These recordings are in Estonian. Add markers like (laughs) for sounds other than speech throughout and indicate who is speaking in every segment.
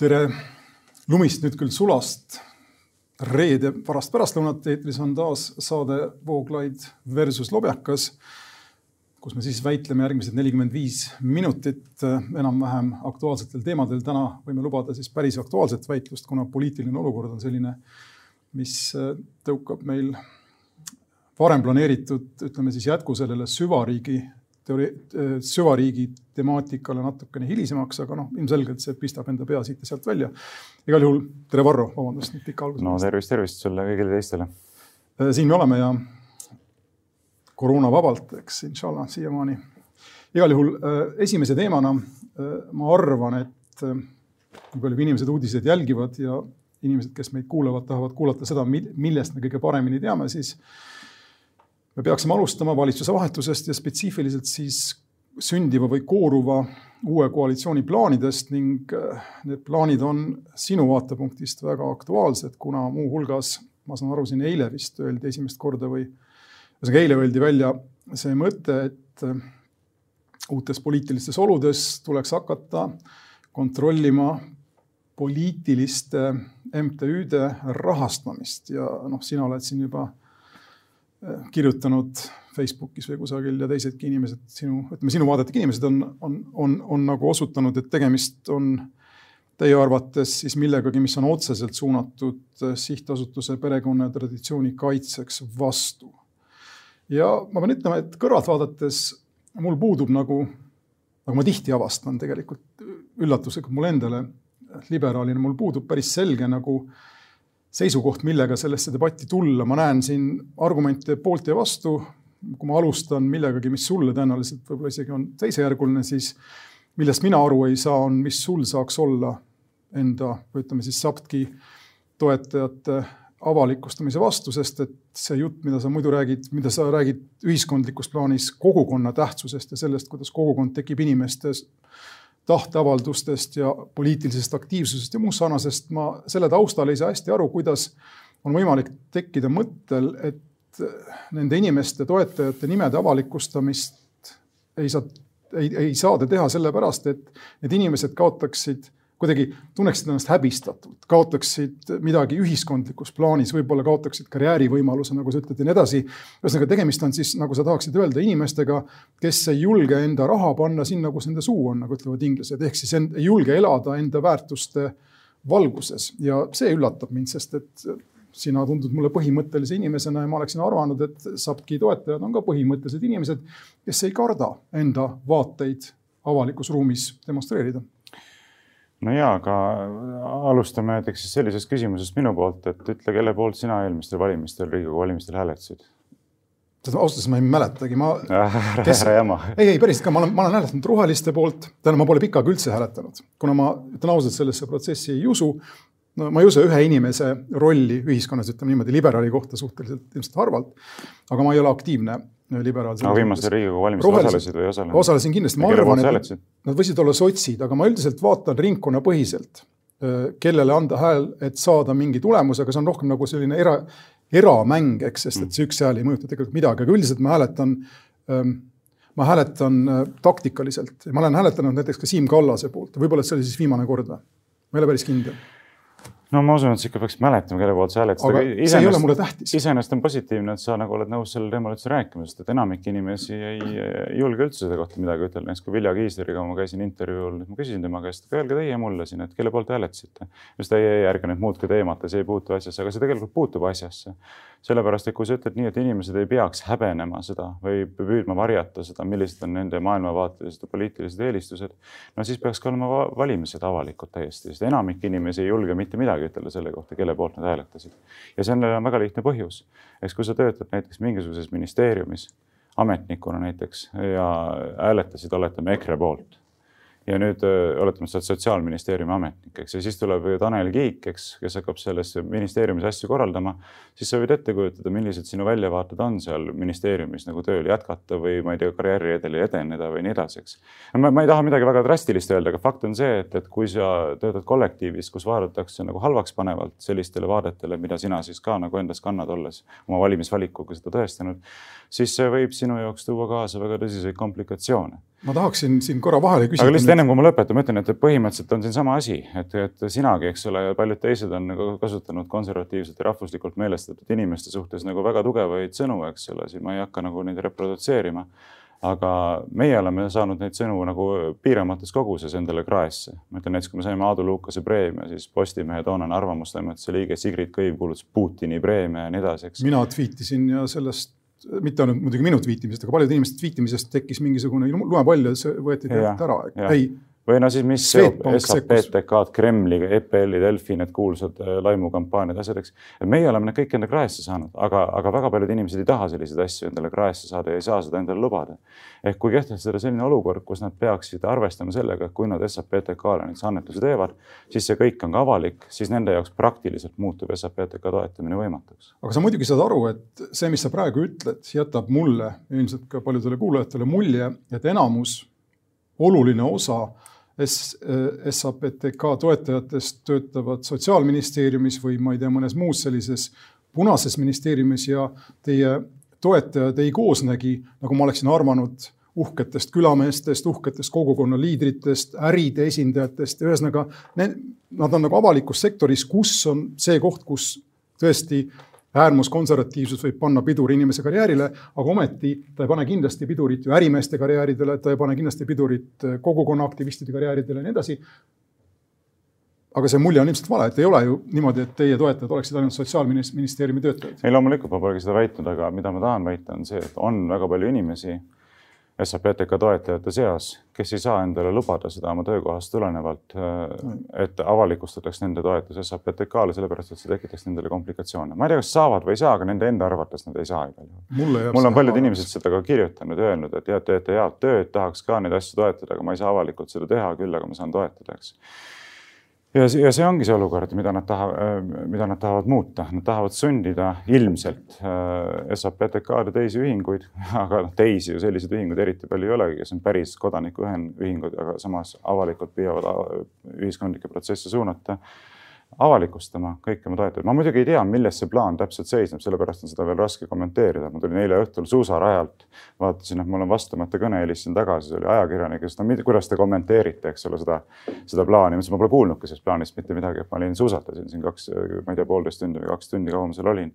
Speaker 1: tere lumist nüüd küll sulast. reede varast pärastlõunat eetris on taas saade Vooglaid versus Lobjakas, kus me siis väitleme järgmised nelikümmend viis minutit enam-vähem aktuaalsetel teemadel. täna võime lubada siis päris aktuaalset väitlust, kuna poliitiline olukord on selline, mis tõukab meil varem planeeritud, ütleme siis jätku sellele süvariigi teoori-, süvariigi temaatikale natukene hilisemaks, aga noh, ilmselgelt see pistab enda pea siit ja sealt välja. igal juhul tere, Varro, vabandust nüüd pika alguse.
Speaker 2: no tervist, tervist sulle kõigile teistele.
Speaker 1: Äh, siin me oleme ja koroonavabalt, eks inshallah siiamaani. igal juhul äh, esimese teemana äh, ma arvan, et nii palju kui inimesed uudiseid jälgivad ja inimesed, kes meid kuulavad, tahavad kuulata seda, millest me kõige paremini teame, siis me peaksime alustama valitsuse vahetusest ja spetsiifiliselt siis sündiva või kooruva uue koalitsiooni plaanidest ning äh, need plaanid on sinu vaatepunktist väga aktuaalsed, kuna muuhulgas, ma saan aru, siin eile vist öeldi esimest korda või ühesõnaga eile öeldi välja see mõte, et äh, uutes poliitilistes oludes tuleks hakata kontrollima poliitiliste MTÜ-de rahastamist. Ja noh, sina oled siin juba kirjutanud Facebookis või kusagil ja teisedki inimesed, sinu, ütleme sinu vaadetega inimesed on, on, on, on nagu osutanud, et tegemist on teie arvates siis millegagi, mis on otseselt suunatud sihtasutuse perekonna ja traditsiooni kaitseks vastu. ja ma pean ütlema, et kõrvalt vaadates mul puudub nagu, nagu ma tihti avastan tegelikult üllatuslikult mulle endale liberaalina, mul puudub päris selge nagu äh, seisukoht, millega sellesse debatti tulla, ma näen siin argumente poolt ja vastu. kui ma alustan millegagi, mis sulle tõenäoliselt võib-olla isegi on teisejärguline, siis millest mina aru ei saa, on, mis sul saaks olla enda või ütleme siis SAPTK-i toetajate avalikustamise vastu, sest et see jutt, mida sa muidu räägid, mida sa räägid ühiskondlikus plaanis kogukonna tähtsusest ja sellest, kuidas kogukond tekib inimestes tahteavaldustest ja poliitilisest aktiivsusest ja muust sarnasest, ma selle taustal ei saa hästi aru, kuidas on võimalik tekkida mõttel, et nende inimeste, toetajate nimede avalikustamist ei saa, ei, ei saa te teha sellepärast, et need inimesed kaotaksid kuidagi tunneksid ennast häbistatult, kaotaksid midagi ühiskondlikus plaanis, võib-olla kaotaksid karjäärivõimaluse, nagu sa ütled ja nii edasi. ühesõnaga, tegemist on siis, nagu sa tahaksid öelda, inimestega, kes ei julge enda raha panna sinna, kus nende suu on, nagu ütlevad inglased, ehk siis ei julge elada enda väärtuste valguses. Ja see üllatab mind, sest et sina tundud mulle põhimõttelise inimesena ja ma oleksin arvanud, et SAPK-i toetajad on ka põhimõttelised inimesed, kes ei karda enda vaateid avalikus ruumis demonstreerida
Speaker 2: no ja, aga alustame näiteks siis sellisest küsimusest minu poolt, et ütle, kelle poolt sina eelmistel valimistel, Riigikogu valimistel hääletasid?
Speaker 1: ausalt öeldes ma ei mäletagi, ma (laughs)
Speaker 2: kes.... ära jama.
Speaker 1: ei, ei päriselt ka, ma olen, ma olen hääletanud roheliste poolt, tähendab, ma pole pikka aega üldse hääletanud, kuna ma ütlen ausalt, sellesse protsessi ei usu. no ma ei usu ühe inimese rolli ühiskonnas, ütleme niimoodi, liberaali kohta suhteliselt ilmselt harvalt. aga ma ei ole aktiivne liberaalsed.
Speaker 2: aga viimastel Riigikogu valimistel osalesid või ei osalenud?
Speaker 1: osalesin kindlasti, ma arvan, et nad võisid olla sotsid, aga ma üldiselt vaatan ringkonnapõhiselt, kellele anda hääl, et saada mingi tulemus, aga see on rohkem nagu selline era, eramäng, eks, sest et see üks hääl ei mõjuta tegelikult midagi, aga üldiselt ma hääletan ma hääletan taktikaliselt. Ja ma olen hääletanud näiteks ka Siim Kallase poolt, võib-olla see oli siis viimane kord või? ma ei ole päris kindel
Speaker 2: no ma usun, et sa ikka peaks mäletama, kelle poolt sa hääletasid.
Speaker 1: aga iseenest, see ei ole mulle tähtis.
Speaker 2: iseenesest on positiivne, et sa nagu oled nõus sellel teemal üldse rääkima, sest et enamik inimesi ei, julge üldse selle kohta midagi ütelda. näiteks kui Vilja Kiisleriga ma käisin intervjuul, ma küsisin tema käest, et öelge teie mulle siin, et kelle poolt te hääletasite. just ei, ei, ärge nüüd muutke teemat ja see ei puutu asjasse, aga see tegelikult puutub asjasse sellepärast et kui sa ütled nii, et inimesed ei peaks häbenema seda või püüdma varjata seda, millised on nende maailmavaatelised ja poliitilised eelistused, no siis peaks ka olema valimised avalikud täiesti, sest enamik inimesi ei julge mitte midagi ütelda selle kohta, kelle poolt nad hääletasid. ja sellel on väga lihtne põhjus. eks kui sa töötad näiteks mingisuguses ministeeriumis ametnikuna näiteks ja hääletasid, oletame EKRE poolt ja nüüd oletame, sa oled sotsiaalministeeriumi ametnik, eks, ja siis tuleb Tanel Kiik, eks, kes hakkab selles ministeeriumis asju korraldama, siis sa võid ette kujutada, millised sinu väljavaated on seal ministeeriumis nagu tööl jätkata või ma ei tea, karjääriredelil edeneda või nii edasi, eks. Ma, ma ei taha midagi väga drastilist öelda, aga fakt on see, et, et kui sa töötad kollektiivis, kus vaadatakse nagu halvaks panevalt sellistele vaadetele, mida sina siis ka nagu endas kannad, olles oma valimisvalikuga seda tõestanud, siis see võib sinu jaoks tuua kaasa väga tõsiseid komplikatsioone
Speaker 1: ma tahaksin siin korra vahele küsida.
Speaker 2: aga lihtsalt ennem kui ma lõpetan, ma ütlen, et põhimõtteliselt on siin sama asi, et, et sinagi, eks ole, ja paljud teised on nagu kasutanud konservatiivselt ja rahvuslikult meelestatud inimeste suhtes nagu väga tugevaid sõnu, eks ole, siin ma ei hakka nagu neid reprodutseerima aga meie oleme saanud neid sõnu nagu piiramatus koguses endale kraesse. ma ütlen näiteks, kui me saime Aadu Lukase preemia, siis Postimehe toonane arvamustoimetuse liige Sigrid Kõiv kuulutas Putini preemia ja nii edasi, eks.
Speaker 1: mina tweetisin ja sellest, mitte ainult muidugi minu tweetimisest, aga paljude inimeste tweetimisest tekkis mingisugune lumepall ja see võeti tegelikult ära. ei
Speaker 2: või no siis, mis seob SAPTK-d Kremliga, EPL-i, Delfi, need kuulsad äh, laimukampaaniad, asjad, eks. meie oleme need kõik enda kraesse saanud, aga, aga väga paljud inimesed ei taha selliseid asju endale kraesse saada ja ei saa seda endale lubada. ehk kui kehtestada selline olukord, kus nad peaksid arvestama sellega, et kui nad SAPTK-le neid annetusi teevad, siis see kõik on ka avalik, siis nende jaoks praktiliselt muutub SAPTK toetamine võimatuks.
Speaker 1: aga sa muidugi saad aru, et see, mis sa praegu ütled, jätab mulle, ilmselt ka paljudele kuulajatele mulje, et enamus oluline osa SAPTK toetajatest töötavad Sotsiaalministeeriumis või ma ei tea, mõnes muus sellises punases ministeeriumis ja teie toetajad ei koosnegi, nagu ma oleksin arvanud, uhketest külameestest, uhketest kogukonna liidritest, äride esindajatest, ühesõnaga nad on nagu avalikus sektoris, kus on see koht, kus tõesti äärmuskonservatiivsus võib panna piduri inimese karjäärile, aga ometi ta ei pane kindlasti pidurit ju ärimeeste karjääridele, ta ei pane kindlasti pidurit kogukonna aktivistide karjääridele ja nii edasi. aga see mulje on ilmselt vale, et ei ole ju niimoodi, et teie toetajad oleksid ainult sotsiaalministeeriumi töötajad.
Speaker 2: ei, loomulikult ma polegi seda väitnud, aga mida ma tahan väita, on see, et on väga palju inimesi SAPTK toetajate seas, kes ei saa endale lubada seda oma töökohast tulenevalt, äh, et avalikustataks nende toetus SAPTK-le, sellepärast et see tekitaks nendele komplikatsioone. ma ei tea, kas saavad või ei saa, aga nende enda arvates nad ei saa igal juhul. mul on paljud inimesed seda ka kirjutanud, öelnud, et jah, teete head tööd, tahaks ka neid asju toetada, aga ma ei saa avalikult seda teha, küll aga ma saan toetada, eks ja, ja see ongi see olukord, mida nad tahavad, mida nad tahavad muuta, nad tahavad sundida ilmselt äh, SAPTK-d ja teisi ühinguid, (laughs) aga noh, teisi ju selliseid ühinguid eriti palju ei olegi, kes on päris kodanikuühingud, aga samas avalikult püüavad äh, ühiskondlikke protsesse suunata avalikustama kõiki oma toetajaid. ma muidugi ei tea, milles see plaan täpselt seisneb, sellepärast on seda veel raske kommenteerida. ma tulin eile õhtul suusarajalt, vaatasin, et mul on vastamata kõne, helistasin tagasi, see oli ajakirjanik, ütles, no kuidas te kommenteerite, eks ole, seda, seda plaani. ma ütlesin, ma pole kuulnudki sellest plaanist mitte midagi, et ma olin, suusatasin siin kaks, ma ei tea, poolteist tundi või kaks tundi, kaua ma seal olin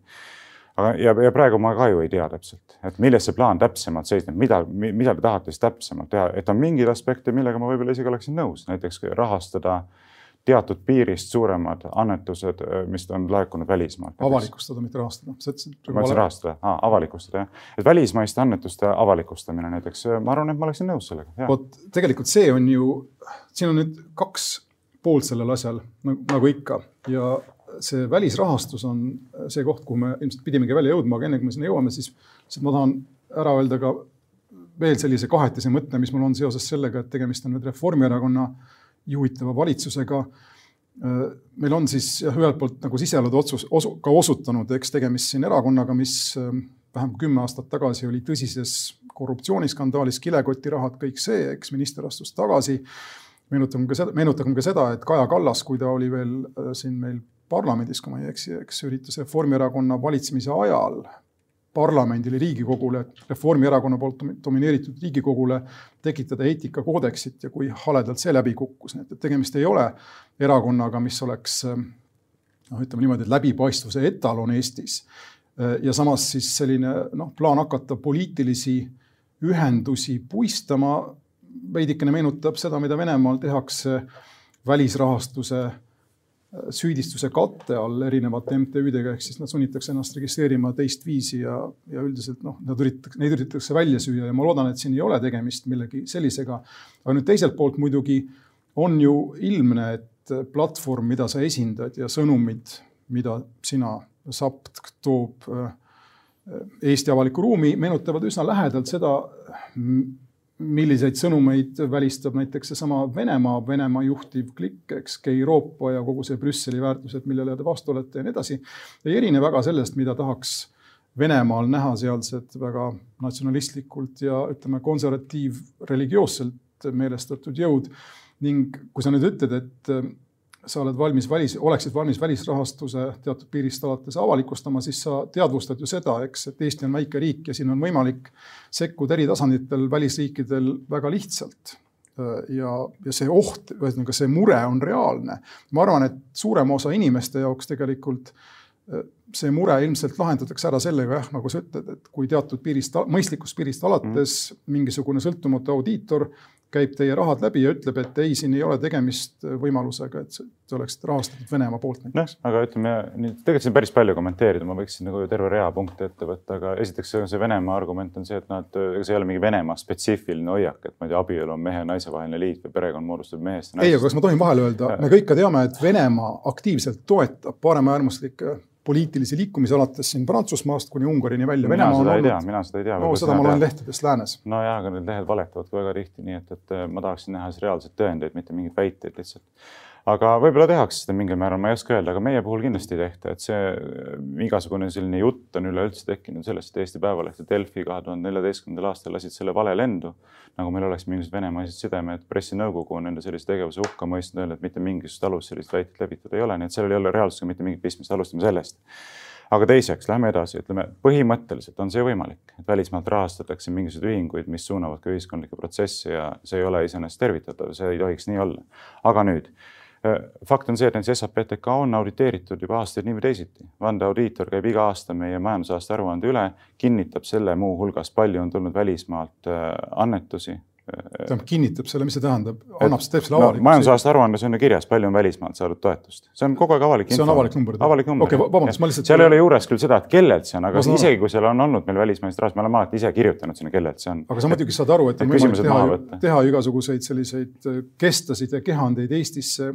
Speaker 2: aga, ja, ja praegu ma ka ju ei tea täpselt, et milles see plaan täpsemalt seisneb, mida, mida te tahate siis täpsemalt teha, et on mingeid aspekte, millega ma võib-olla isegi oleksin nõus, näiteks rahastada äh, teatud piirist suuremad annetused, mis on laekunud välismaalt.
Speaker 1: avalikustada, mitte rahastada.
Speaker 2: ma ütlesin rahastada ah,, avalikustada jah. et välismaiste annetuste avalikustamine näiteks, ma arvan, et ma oleksin nõus sellega.
Speaker 1: vot tegelikult see on ju, siin on nüüd kaks poolt sellel asjal nagu, nagu ikka ja see välisrahastus on see koht, kuhu me ilmselt pidimegi välja jõudma, aga enne kui me sinna jõuame, siis, siis ma tahan ära öelda ka veel sellise kahetise mõtte, mis mul on seoses sellega, et tegemist on nüüd Reformierakonna äh, juhitava valitsusega. meil on siis jah, ühelt poolt nagu siseelud otsus osu, ka osutanud, eks tegemist siin erakonnaga, mis vähem kui kümme aastat tagasi oli tõsises korruptsiooniskandaalis, kilekotirahad, kõik see, eks minister astus tagasi. meenutagem ka seda, meenutagem ka seda, et Kaja Kallas, kui ta oli veel siin meil parlamendis, kui ma ei eksi, eks üritas Reformierakonna valitsemise ajal parlamendile, Riigikogule, Reformierakonna poolt domineeritud Riigikogule tekitada eetikakoodeksit ja kui haledalt see läbi kukkus, nii et tegemist ei ole erakonnaga, mis oleks noh, ütleme niimoodi, et läbipaistvuse etalon Eestis. ja samas siis selline noh, plaan hakata poliitilisi ühendusi puistama veidikene meenutab seda, mida Venemaal tehakse välisrahastuse süüdistuse katte all erinevate MTÜ-dega, ehk siis nad sunnitakse ennast registreerima teistviisi ja, ja üldiselt noh, nad üritatakse, neid üritatakse välja süüa ja ma loodan, et siin ei ole tegemist millegi sellisega. aga nüüd teiselt poolt muidugi on ju ilmne, et platvorm, mida sa esindad ja sõnumid, mida sina, SAPT toob äh, Eesti avalikku ruumi, meenutavad üsna lähedalt seda, milliseid sõnumeid välistab näiteks seesama Venemaa, Venemaa juhtiv klikk, eks, Euroopa ja kogu see Brüsseli väärtused, millele te vastu olete ja nii edasi, ei erine väga sellest, mida tahaks Venemaal näha sealsed väga natsionalistlikult ja ütleme, konservatiivreligioosselt meelestatud jõud. ning kui sa nüüd ütled, et sa oled valmis välis, oleksid valmis välisrahastuse teatud piirist alates avalikustama, siis sa teadvustad ju seda, eks, et Eesti on väike riik ja siin on võimalik sekkuda eri tasanditel välisriikidel väga lihtsalt. ja, ja see oht, ühesõnaga see mure on reaalne. ma arvan, et suurema osa inimeste jaoks tegelikult see mure ilmselt lahendatakse ära sellega jah, nagu sa ütled, et kui teatud piirist, mõistlikust piirist alates mm. mingisugune sõltumatu audiitor käib teie rahad läbi ja ütleb, et ei, siin ei ole tegemist võimalusega, et te oleksite rahastatud Venemaa poolt.
Speaker 2: noh, aga ütleme nii, tegelikult siin päris palju kommenteerida, ma võiksin nagu terve rea punkte ette võtta, aga esiteks see Venemaa argument on see, et et ega see ei ole mingi Venemaa spetsiifiline hoiak, et ma ei tea, abielu on mehe ja naise vaheline liit või perekond moodustub mehest ja
Speaker 1: naisest. ei, aga kas ma tohin vahele öelda, me kõik ka teame, et Venemaa aktiivselt toetab paremäärmuslikke poliitilisi liikumisi alates siin Prantsusmaast kuni Ungarini välja.
Speaker 2: mina seda ei tea, mina seda ei tea.
Speaker 1: no seda ma loen lehtedest läänes.
Speaker 2: nojah, aga need lehed valetavad ka väga tihti, nii et, et ma tahaksin näha siis reaalseid tõendeid, mitte mingeid väiteid lihtsalt aga võib-olla tehakse seda mingil määral, ma ei oska öelda, aga meie puhul kindlasti ei tehta, et see igasugune selline jutt on üleüldse tekkinud sellest, et Eesti Päevaleht ja Delfi kahe tuhande neljateistkümnendal aastal lasid selle vale lendu. nagu meil oleks mingisugused Venemaa-sisesed sidemed, pressinõukogu on nende sellise tegevuse hukka mõistnud, öelnud, et mitte mingisugust alust sellist väitet levitada ei ole, nii et sellel ei ole reaalsusega mitte mingit pistmist, alustame sellest aga teiseks, lähme edasi, ütleme põhimõtteliselt on see võimalik, et välismaalt rahastatakse mingisuguseid ühinguid, mis suunavad ka ühiskondlikke protsesse ja see ei ole iseenesest tervitatav, see ei tohiks nii olla. aga nüüd Äh, fakt on see, et näiteks SAPTK on auditeeritud juba aastaid nii või teisiti. vandeaudiitor käib iga aasta meie majandusaasta aruande üle, kinnitab selle muuhulgas, palju on tulnud välismaalt äh, annetusi
Speaker 1: tähendab, kinnitab selle, mis see tähendab, annab, teeb selle avalikuks
Speaker 2: no,? majandusaasta aruandes on ju kirjas, palju on välismaalt saadud toetust, see on kogu aeg avalik info.
Speaker 1: see on avalik number?
Speaker 2: avalik number.
Speaker 1: okei okay,, vabandust, ma lihtsalt.
Speaker 2: seal ei ole juures küll seda, et kellelt see on, aga isegi kui seal on olnud meil välismaist rahast, me oleme alati ise kirjutanud sinna, kellelt see on.
Speaker 1: aga sa muidugi saad aru, et on võimalik teha, teha igasuguseid selliseid äh, kestasid ja kehandeid Eestisse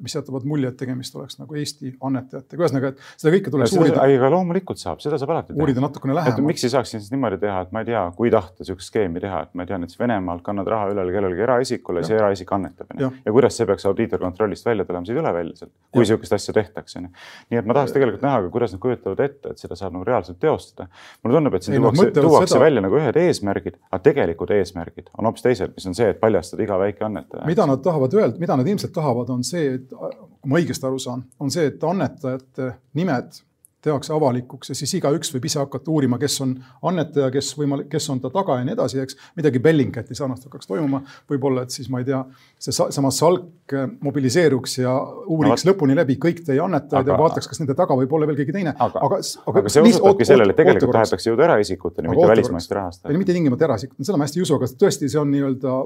Speaker 1: mis jätavad mulje, et tegemist oleks nagu Eesti annetajatega, ühesõnaga, et seda kõike tuleks
Speaker 2: uurida. aga loomulikult saab, seda saab alati
Speaker 1: teha. uurida natukene lähemalt.
Speaker 2: miks ei saaks siis niimoodi teha, et ma ei tea, kui tahta niisugust skeemi teha, et ma ei tea, näiteks Venemaalt kannad raha üle kellelegi eraisikule, see eraisik annetab. Ja. ja kuidas see peaks audiitorkontrollist välja tulema, see ei tule välja sealt, kui niisugust asja tehtakse. nii et ma tahaks tegelikult näha ka, kuidas nad kujutavad ette, et seda saab nagu reaalselt teostada. mulle tundub, et siin ei, tuuakse, tuuakse seda... välja nagu ühed eesmärgid, aga tegelikud eesmärgid on hoopis teised, mis on see, et paljastada iga väike annetaja.
Speaker 1: mida nad tahavad öelda, mida nad ilmselt tahavad, on see, et kui ma õigesti aru saan, on see, et annetajate nimed tehakse avalikuks ja siis igaüks võib ise hakata uurima, kes on annetaja, kes võimalik, kes on ta taga ja nii edasi, eks. midagi Bellingcati sarnast hakkaks toimuma, võib-olla, et siis ma ei tea, seesama Salk mobiliseeruks ja uuriks no, lõpuni läbi kõik teie annetajad ja vaataks, kas nende taga võib olla veel keegi teine.
Speaker 2: aga, aga, aga, aga see osutabki sellele, et tegelikult tahetakse jõuda eraisikuteni, mitte välismaiste rahastajateni.
Speaker 1: mitte tingimata eraisikuteni, seda ma hästi ei usu, aga tõesti, see on nii-öelda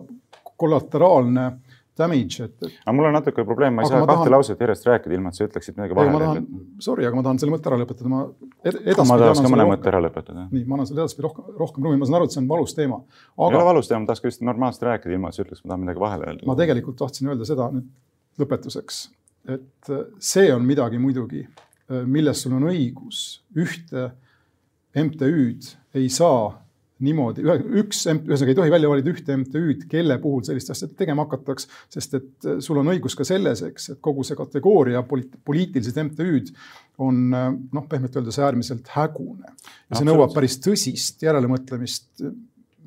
Speaker 1: kollateraalne damage, et, et.
Speaker 2: aga mul on natuke probleem, ma ei saa kahte tahan... lauset järjest rääkida, ilma et sa ütleksid midagi vahele.
Speaker 1: Sorry, aga ma tahan selle mõtte ära lõpetada, ma
Speaker 2: ed. ma tahaks ka mõne mõtte ära lõpetada.
Speaker 1: nii, ma annan sulle edaspidi rohkem, rohkem ruumi, ma saan aru, et see on valus teema
Speaker 2: aga.... ei ole valus teema, ma tahaks ka just normaalselt rääkida, ilma et sa ütleks, ma tahan midagi vahele öelda.
Speaker 1: ma tegelikult tahtsin öelda seda nüüd lõpetuseks, et äh, see on midagi muidugi, äh, milles sul on õigus, ühte MTÜ-d ei saa niimoodi, üks, ühesõnaga ei tohi välja valida ühte MTÜ-d, kelle puhul sellist asja tegema hakataks, sest et äh, sul on õigus ka selles, eks, et kogu see kategooria poliit, poliitilised MTÜ-d on äh, noh, pehmelt öeldes äärmiselt hägune. ja see nõuab päris tõsist järelemõtlemist,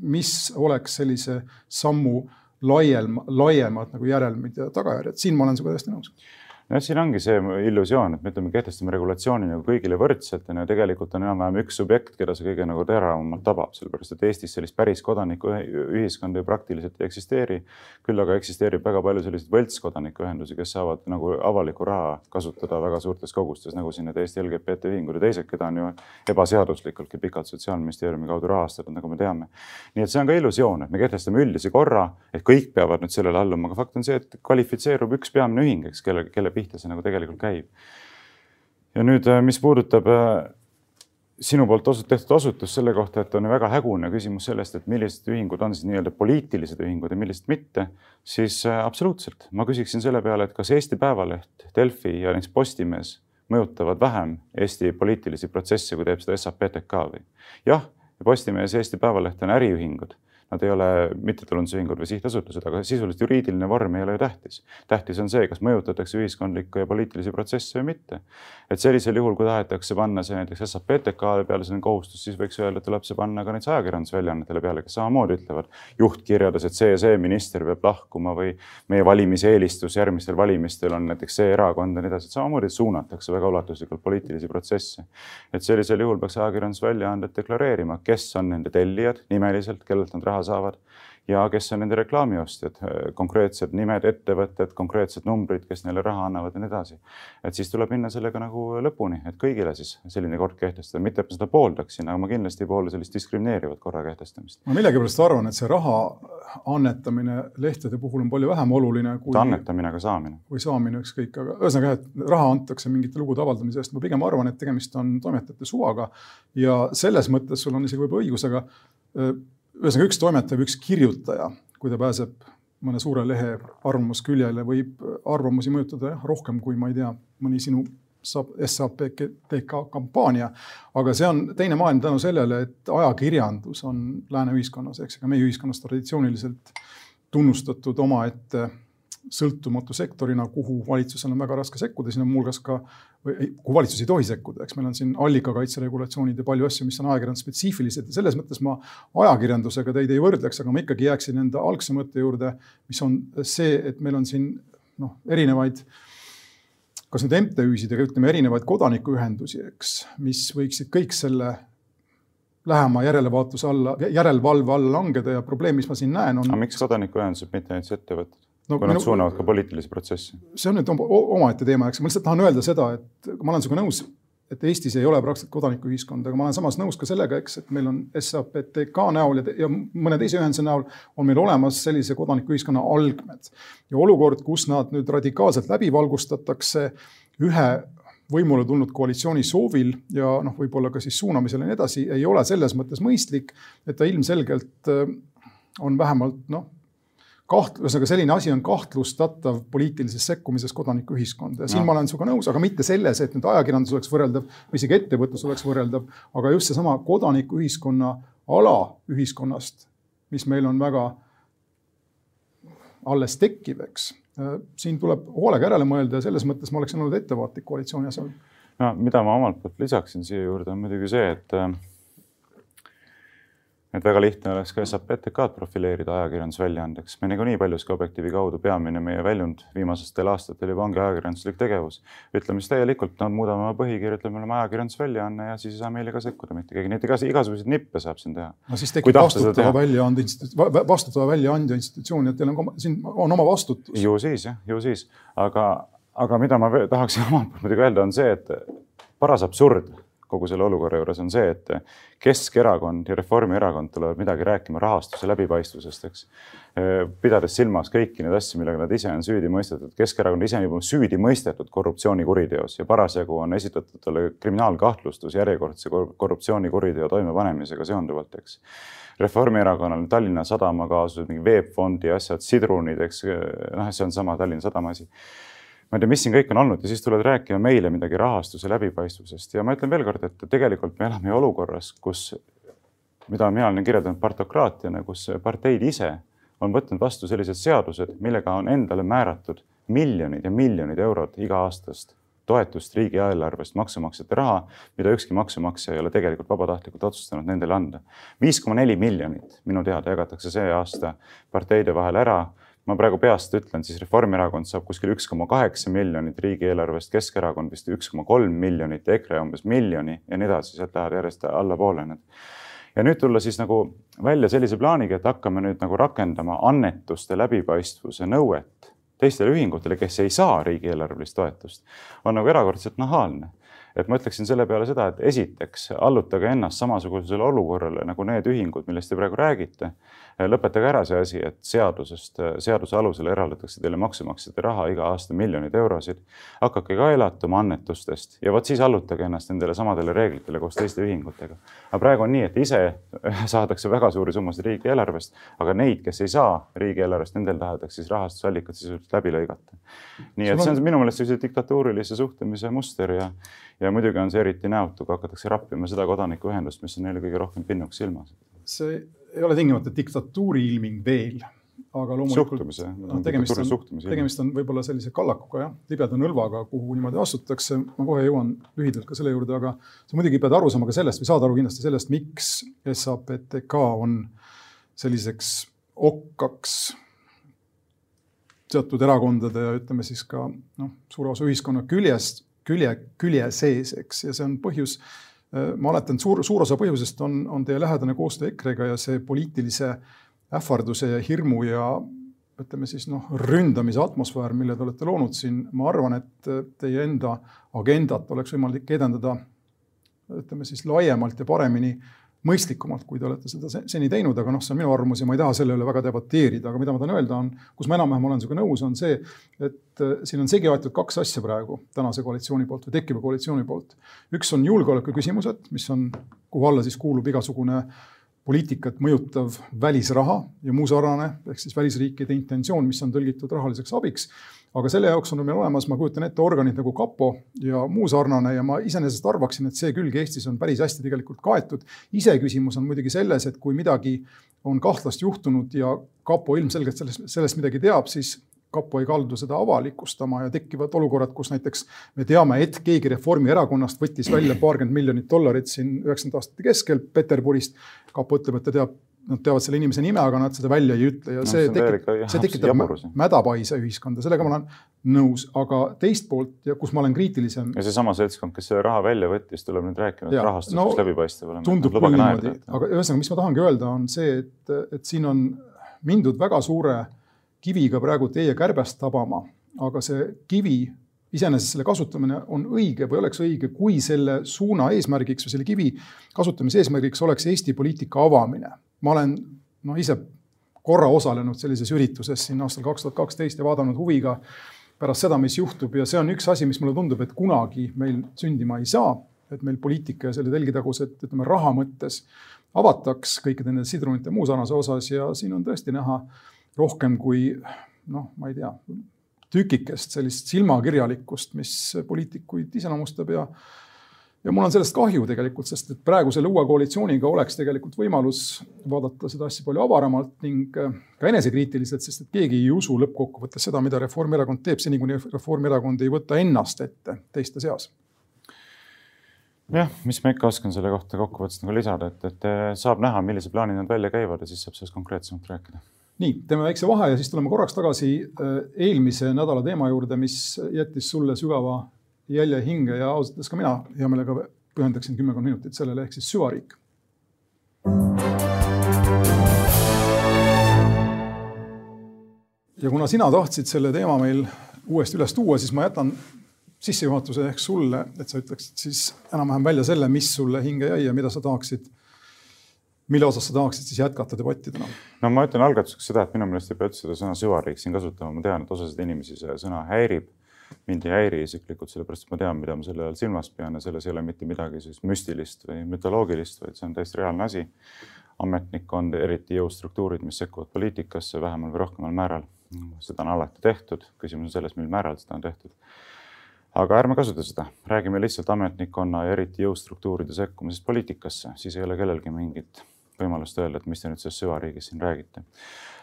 Speaker 1: mis oleks sellise sammu laiem, laiemad nagu järelmid ja tagajärjed, siin ma olen sinuga täiesti nõus
Speaker 2: noh, siin ongi see illusioon, et me ütleme, kehtestame regulatsiooni nagu kõigile võrdselt ja tegelikult on enam-vähem üks subjekt, keda see kõige nagu teravamalt tabab, sellepärast et Eestis sellist päris kodanikuühiskonda ju praktiliselt ei eksisteeri. küll aga eksisteerib väga palju selliseid võltskodanikuühendusi, kes saavad nagu avalikku raha kasutada väga suurtes kogustes, nagu siin need Eesti LGBT ühingud ja teised, keda on ju ebaseaduslikultki pikalt Sotsiaalministeeriumi kaudu rahastatud, nagu me teame. nii et see on ka illusioon, et me kehtestame üldise korra, et kõik peavad nüüd sellele alluma, aga fakt on see, et kvalifitseerub üks peamine ühing, eks, kelle, kelle pihta see nagu tegelikult käib. ja nüüd, äh, mis puudutab äh, sinu poolt tehtud osutus selle kohta, et on väga hägune küsimus sellest, et millised ühingud on siis nii-öelda poliitilised ühingud ja millised mitte, siis äh, absoluutselt. ma küsiksin selle peale, et kas Eesti Päevaleht, Delfi ja näiteks Postimees mõjutavad vähem Eesti poliitilisi protsesse, kui teeb seda SAPTK või? jah, Postimees ja Eesti Päevaleht on äriühingud Nad ei ole mittetulundusühingud või sihtasutused, aga sisuliselt juriidiline vorm ei ole ju tähtis. tähtis on see, kas mõjutatakse ühiskondlikke ja poliitilisi protsesse või mitte. et sellisel juhul, kui tahetakse panna see näiteks SAPTK-le peale selline kohustus, siis võiks öelda, tuleb see panna ka näiteks ajakirjandusväljaannetele peale, kes samamoodi ütlevad juhtkirjades, et see ja see minister peab lahkuma või meie valimiseelistus järgmistel valimistel on näiteks see erakond ja nii edasi, et samamoodi suunatakse väga ulatuslikult poliitilisi protsesse. et sellisel juhul peaks ajakirjandusväljaanded deklareerima, kes on nende tellijad nimeliselt, kellelt nad raha saavad ja kes on nende reklaamiostjad, konkreetsed nimed, ettevõtted, konkreetsed numbrid, kes neile raha annavad ja nii edasi. et siis tuleb minna sellega nagu lõpuni, et kõigile siis selline kord kehtestada, mitte et ma seda pooldaksin, aga ma kindlasti ei poolda sellist diskrimineerivat korra kehtestamist.
Speaker 1: ma millegipärast arvan, et see raha annetamine lehtede puhul on palju vähem oluline kui.
Speaker 2: annetamine, aga saamine.
Speaker 1: või saamine, ükskõik, aga ühesõnaga, et raha antakse mingite lugude avaldamise eest, ma pigem arvan, et tegemist on toimetajate suvaga ja selles mõttes sul on isegi võib-olla õigus, aga ühesõnaga üks toimetaja või üks kirjutaja, kui ta pääseb mõne suure lehe arvamusküljele, võib arvamusi mõjutada jah, rohkem kui ma ei tea, mõni sinu SAPTK kampaania. aga see on teine maailm tänu sellele, et ajakirjandus on lääne ühiskonnas, eks, ega meie ühiskonnas traditsiooniliselt tunnustatud omaette sõltumatu sektorina, kuhu valitsusel on väga raske sekkuda, siin on muuhulgas ka, kuhu valitsus ei tohi sekkuda, eks meil on siin allikakaitse regulatsioonid ja palju asju, mis on ajakirjandus spetsiifilised ja selles mõttes ma ajakirjandusega teid ei võrdleks, aga ma ikkagi jääksin enda algse mõtte juurde, mis on see, et meil on siin noh, erinevaid kas nüüd MTÜ-sid, aga ütleme erinevaid kodanikuühendusi, eks, mis võiksid kõik selle lähema järelevaatuse alla, järelevalve alla langeda ja probleem, mis ma siin näen, on.
Speaker 2: aga miks kodanikuühendused, mitte näiteks ettevõtted? No, kui nad suunavad ka poliitilisi protsesse.
Speaker 1: see on nüüd omaette teema, eks ma lihtsalt tahan öelda seda, et ma olen sinuga nõus, et Eestis ei ole praktiliselt kodanikuühiskonda, aga ma olen samas nõus ka sellega, eks, et meil on SAPTK näol ja, ja mõne teise ühenduse näol on meil olemas sellise kodanikuühiskonna algmed. ja olukord, kus nad nüüd radikaalselt läbi valgustatakse ühe võimule tulnud koalitsiooni soovil ja noh, võib-olla ka siis suunamisel ja nii edasi, ei ole selles mõttes mõistlik, et ta ilmselgelt äh, on vähemalt noh, kaht-, ühesõnaga selline asi on kahtlustatav poliitilises sekkumises kodanikuühiskonda ja siin no. ma olen sinuga nõus, aga mitte selles, et nüüd ajakirjandus oleks võrreldav või isegi ettevõtlus oleks võrreldav, aga just seesama kodanikuühiskonna ala ühiskonnast, mis meil on väga alles tekkiv, eks. siin tuleb hoolega järele mõelda ja selles mõttes ma oleksin olnud ettevaatlik koalitsiooni asjal.
Speaker 2: no mida ma omalt poolt lisaksin siia juurde on muidugi see, et et väga lihtne oleks ka SAPTK-d profileerida ajakirjandusväljaandeks. me niikuinii paljuski Objektiivi kaudu peamine meie väljund viimastel aastatel juba ongi ajakirjanduslik tegevus. ütleme siis täielikult, no muudame oma põhikirja, ütleme, oleme ajakirjandusväljaanne ja siis ei saa meile ka sekkuda mitte keegi, nii et igas, igasuguseid nippe saab siin teha.
Speaker 1: no siis tekib vastutava väljaande institu-, vastutava väljaandja institutsioon, et teil on, siin on oma vastutus.
Speaker 2: ju siis jah, ju siis, aga, aga mida ma tahaksin omalt poolt muidugi öelda, on see, et paras absurd kogu selle olukorra juures on see, et Keskerakond ja Reformierakond tulevad midagi rääkima rahastuse läbipaistvusest, eks. pidades silmas kõiki neid asju, millega nad ise on süüdi mõistetud. Keskerakond ise on juba süüdi mõistetud korruptsioonikuriteos ja parasjagu on esitatud talle kriminaalkahtlustus järjekordse korruptsioonikuriteo toimepanemisega seonduvalt, eks. Reformierakonnal Tallinna Sadama kaasused, mingi VEB Fondi asjad, sidrunid, eks noh, see on sama Tallinna Sadama asi ma ei tea, mis siin kõik on olnud ja siis tuled rääkima meile midagi rahastuse läbipaistvusest ja ma ütlen veelkord, et tegelikult me elame olukorras, kus, mida mina olen kirjeldanud partokraatiana, kus parteid ise on võtnud vastu sellised seadused, millega on endale määratud miljonid ja miljonid eurod iga-aastast toetust riigieelarvest, maksumaksjate raha, mida ükski maksumaksja ei ole tegelikult vabatahtlikult otsustanud nendele anda. viis koma neli miljonit minu teada jagatakse see aasta parteide vahel ära ma praegu peast ütlen, siis Reformierakond saab kuskil üks koma kaheksa miljonit riigieelarvest, Keskerakond vist üks koma kolm miljonit, EKRE umbes miljoni ja nii edasi, sealt lähevad järjest allapoole need. ja nüüd tulla siis nagu välja sellise plaaniga, et hakkame nüüd nagu rakendama annetuste läbipaistvuse nõuet teistele ühingutele, kes ei saa riigieelarvelist toetust, on nagu erakordselt nahaalne et ma ütleksin selle peale seda, et esiteks allutage ennast samasugusele olukorrale nagu need ühingud, millest te praegu räägite. Lõpetage ära see asi, et seadusest, seaduse alusel eraldatakse teile maksumaksjate raha iga aasta miljoneid eurosid. hakake ka elatuma annetustest ja vot siis allutage ennast nendele samadele reeglitele koos teiste ühingutega. aga praegu on nii, et ise (laughs) saadakse väga suuri summasid riigieelarvest, aga neid, kes ei saa riigieelarvest, nendel tahetakse siis rahastusallikad sisuliselt läbi lõigata. nii et see on minu meelest sellise diktatuurilise suhtumise muster ja ja muidugi on see eriti näotu, kui hakatakse rappima seda kodanikuühendust, mis on neile kõige rohkem pinnuks silmas
Speaker 1: see ei ole tingimata diktatuuri ilming veel, aga loomulikult
Speaker 2: suhtumise
Speaker 1: no, tegemist on, tegemist on võib-olla sellise kallakuga jah, libeda nõlvaga, kuhu niimoodi astutakse. ma kohe jõuan lühidalt ka selle juurde, aga sa muidugi pead aru saama ka sellest või saad aru kindlasti sellest, miks SAPTK on selliseks okkaks teatud erakondade ja ütleme siis ka noh, suure osa ühiskonna küljest, külje, külje sees, eks, ja see on põhjus ma oletan, suur, suur osa põhjusest on, on teie lähedane koostöö EKRE-ga ja see poliitilise ähvarduse ja hirmu ja ütleme siis noh, ründamise atmosfäär, mille te olete loonud siin, ma arvan, et teie enda agendat oleks võimalik edendada ütleme siis laiemalt ja paremini mõistlikumalt, kui te olete seda seni teinud, aga noh, see on minu arvamus ja ma ei taha selle üle väga debateerida, aga mida ma tahan öelda, on, kus ma enam-vähem olen sinuga nõus, on see, et äh, siin on segi aetud kaks asja praegu tänase koalitsiooni poolt või tekkiva koalitsiooni poolt. üks on julgeoleku küsimused, mis on, kuhu alla siis kuulub igasugune poliitikat mõjutav välisraha ja muu sarnane, ehk siis välisriikide intentsioon, mis on tõlgitud rahaliseks abiks aga selle jaoks on meil olemas, ma kujutan ette, organid nagu kapo ja muu sarnane ja ma iseenesest arvaksin, et see külg Eestis on päris hästi tegelikult kaetud. iseküsimus on muidugi selles, et kui midagi on kahtlast juhtunud ja kapo ilmselgelt sellest, sellest midagi teab, siis kapo ei kaldu seda avalikustama ja tekivad olukorrad, kus näiteks me teame, et keegi Reformierakonnast võttis välja paarkümmend miljonit dollarit siin üheksakümnendate aastate keskel Peterburist. kapo ütleb, et ta teab nad teavad selle inimese nime, aga nad seda välja ei ütle ja no, see, see tekitab, see tekitab mädapaise ühiskonda, sellega ma olen nõus, aga teist poolt ja kus ma olen kriitilisem.
Speaker 2: ja seesama seltskond, kes selle raha välja võttis, tuleb nüüd rääkima, et rahastus
Speaker 1: no,
Speaker 2: läbipaistev olema.
Speaker 1: tundub küll niimoodi, aga ühesõnaga, mis ma tahangi öelda, on see, et, et siin on mindud väga suure kiviga praegu teie kärbest tabama, aga see kivi iseenesest selle kasutamine on õige või oleks õige, kui selle suuna eesmärgiks või selle kivi kasutamise eesmärgiks oleks Eesti poliitika avamine. ma olen noh, ise korra osalenud sellises ürituses siin aastal kaks tuhat kaksteist ja vaadanud huviga pärast seda, mis juhtub ja see on üks asi, mis mulle tundub, et kunagi meil sündima ei saa, et meil poliitika ja selle telgitagused, ütleme raha mõttes avataks kõikide nende sidrunite muu sarnase osas ja siin on tõesti näha rohkem kui noh, ma ei tea, tükikest sellist silmakirjalikkust, mis poliitikuid iseloomustab ja ja mul on sellest kahju tegelikult, sest et praegu selle uue koalitsiooniga oleks tegelikult võimalus vaadata seda asja palju avaramalt ning ka enesekriitiliselt, sest et keegi ei usu lõppkokkuvõttes seda, mida Reformierakond teeb, seni kuni Reformierakond ei võta ennast ette teiste seas.
Speaker 2: Jah, mis ma ikka oskan selle kohta kokkuvõttes nagu lisada, et, et saab näha, millise plaani nad välja käivad ja siis saab sellest konkreetsemalt rääkida
Speaker 1: nii, teeme väikse vahe ja siis tuleme korraks tagasi äh, eelmise nädala teema juurde, mis jättis sulle sügava jälje hinge ja ausalt öeldes ka mina hea meelega pühendaksin kümmekond minutit sellele, ehk siis süvariik. ja kuna sina tahtsid selle teema meil uuesti üles tuua, siis ma jätan sissejuhatuse ehk sulle, et sa ütleksid siis enam-vähem välja selle, mis sulle hinge jäi ja mida sa tahaksid mille osas sa tahaksid siis jätkata debatti täna?
Speaker 2: no ma ütlen algatuseks seda, et minu meelest ei pea üldse seda sõna süvariik siin kasutama, ma tean, et osasid inimesi see sõna häirib. mind ei häiri isiklikult, sellepärast et ma tean, mida ma selle all silmas pean ja selles ei ole mitte midagi sellist müstilist või mütoloogilist, vaid see on täiesti reaalne asi. ametnikkond, eriti jõustruktuurid, mis sekkuvad poliitikasse vähemal või rohkemal määral, seda on alati tehtud, küsimus on selles, mil määral seda on tehtud aga ärme kasuta seda, räägime lihtsalt ametnikkonna ja eriti jõustruktuuride sekkumisest poliitikasse, siis ei ole kellelgi mingit võimalust öelda, et mis te nüüd sellest süvariigist siin räägite.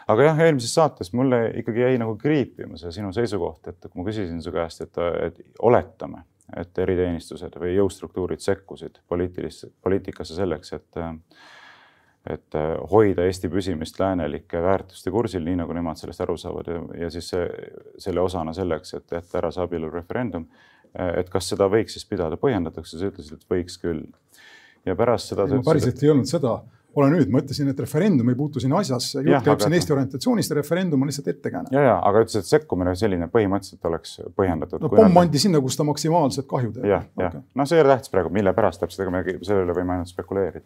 Speaker 2: aga jah, eelmises saates mulle ikkagi jäi nagu kriipima see sinu seisukoht, et kui ma küsisin su käest, et, et oletame, et eriteenistused või jõustruktuurid sekkusid poliitilisse, poliitikasse selleks, et et hoida Eesti püsimist läänelike väärtuste kursil, nii nagu nemad sellest aru saavad ja, ja siis see, selle osana selleks, et jätta ära see abielureferendum. et kas seda võiks siis pidada põhjendatuks ja sa ütlesid, et võiks küll. ja pärast seda.
Speaker 1: päriselt ei öelnud seda ole nüüd, ma ütlesin, et referendum ei puutu siin asjasse, jutt käib siin Eesti orientatsioonist ja referendum on lihtsalt ettekääne.
Speaker 2: ja, ja aga ütlesid, et sekkumine selline põhimõtteliselt oleks põhjendatud.
Speaker 1: no pomm nad... andi sinna, kus ta maksimaalset kahju teeb.
Speaker 2: jah, jah okay., noh, see ei ole tähtis praegu, mille pärast täpselt, ega me selle üle võime ainult spekuleerida.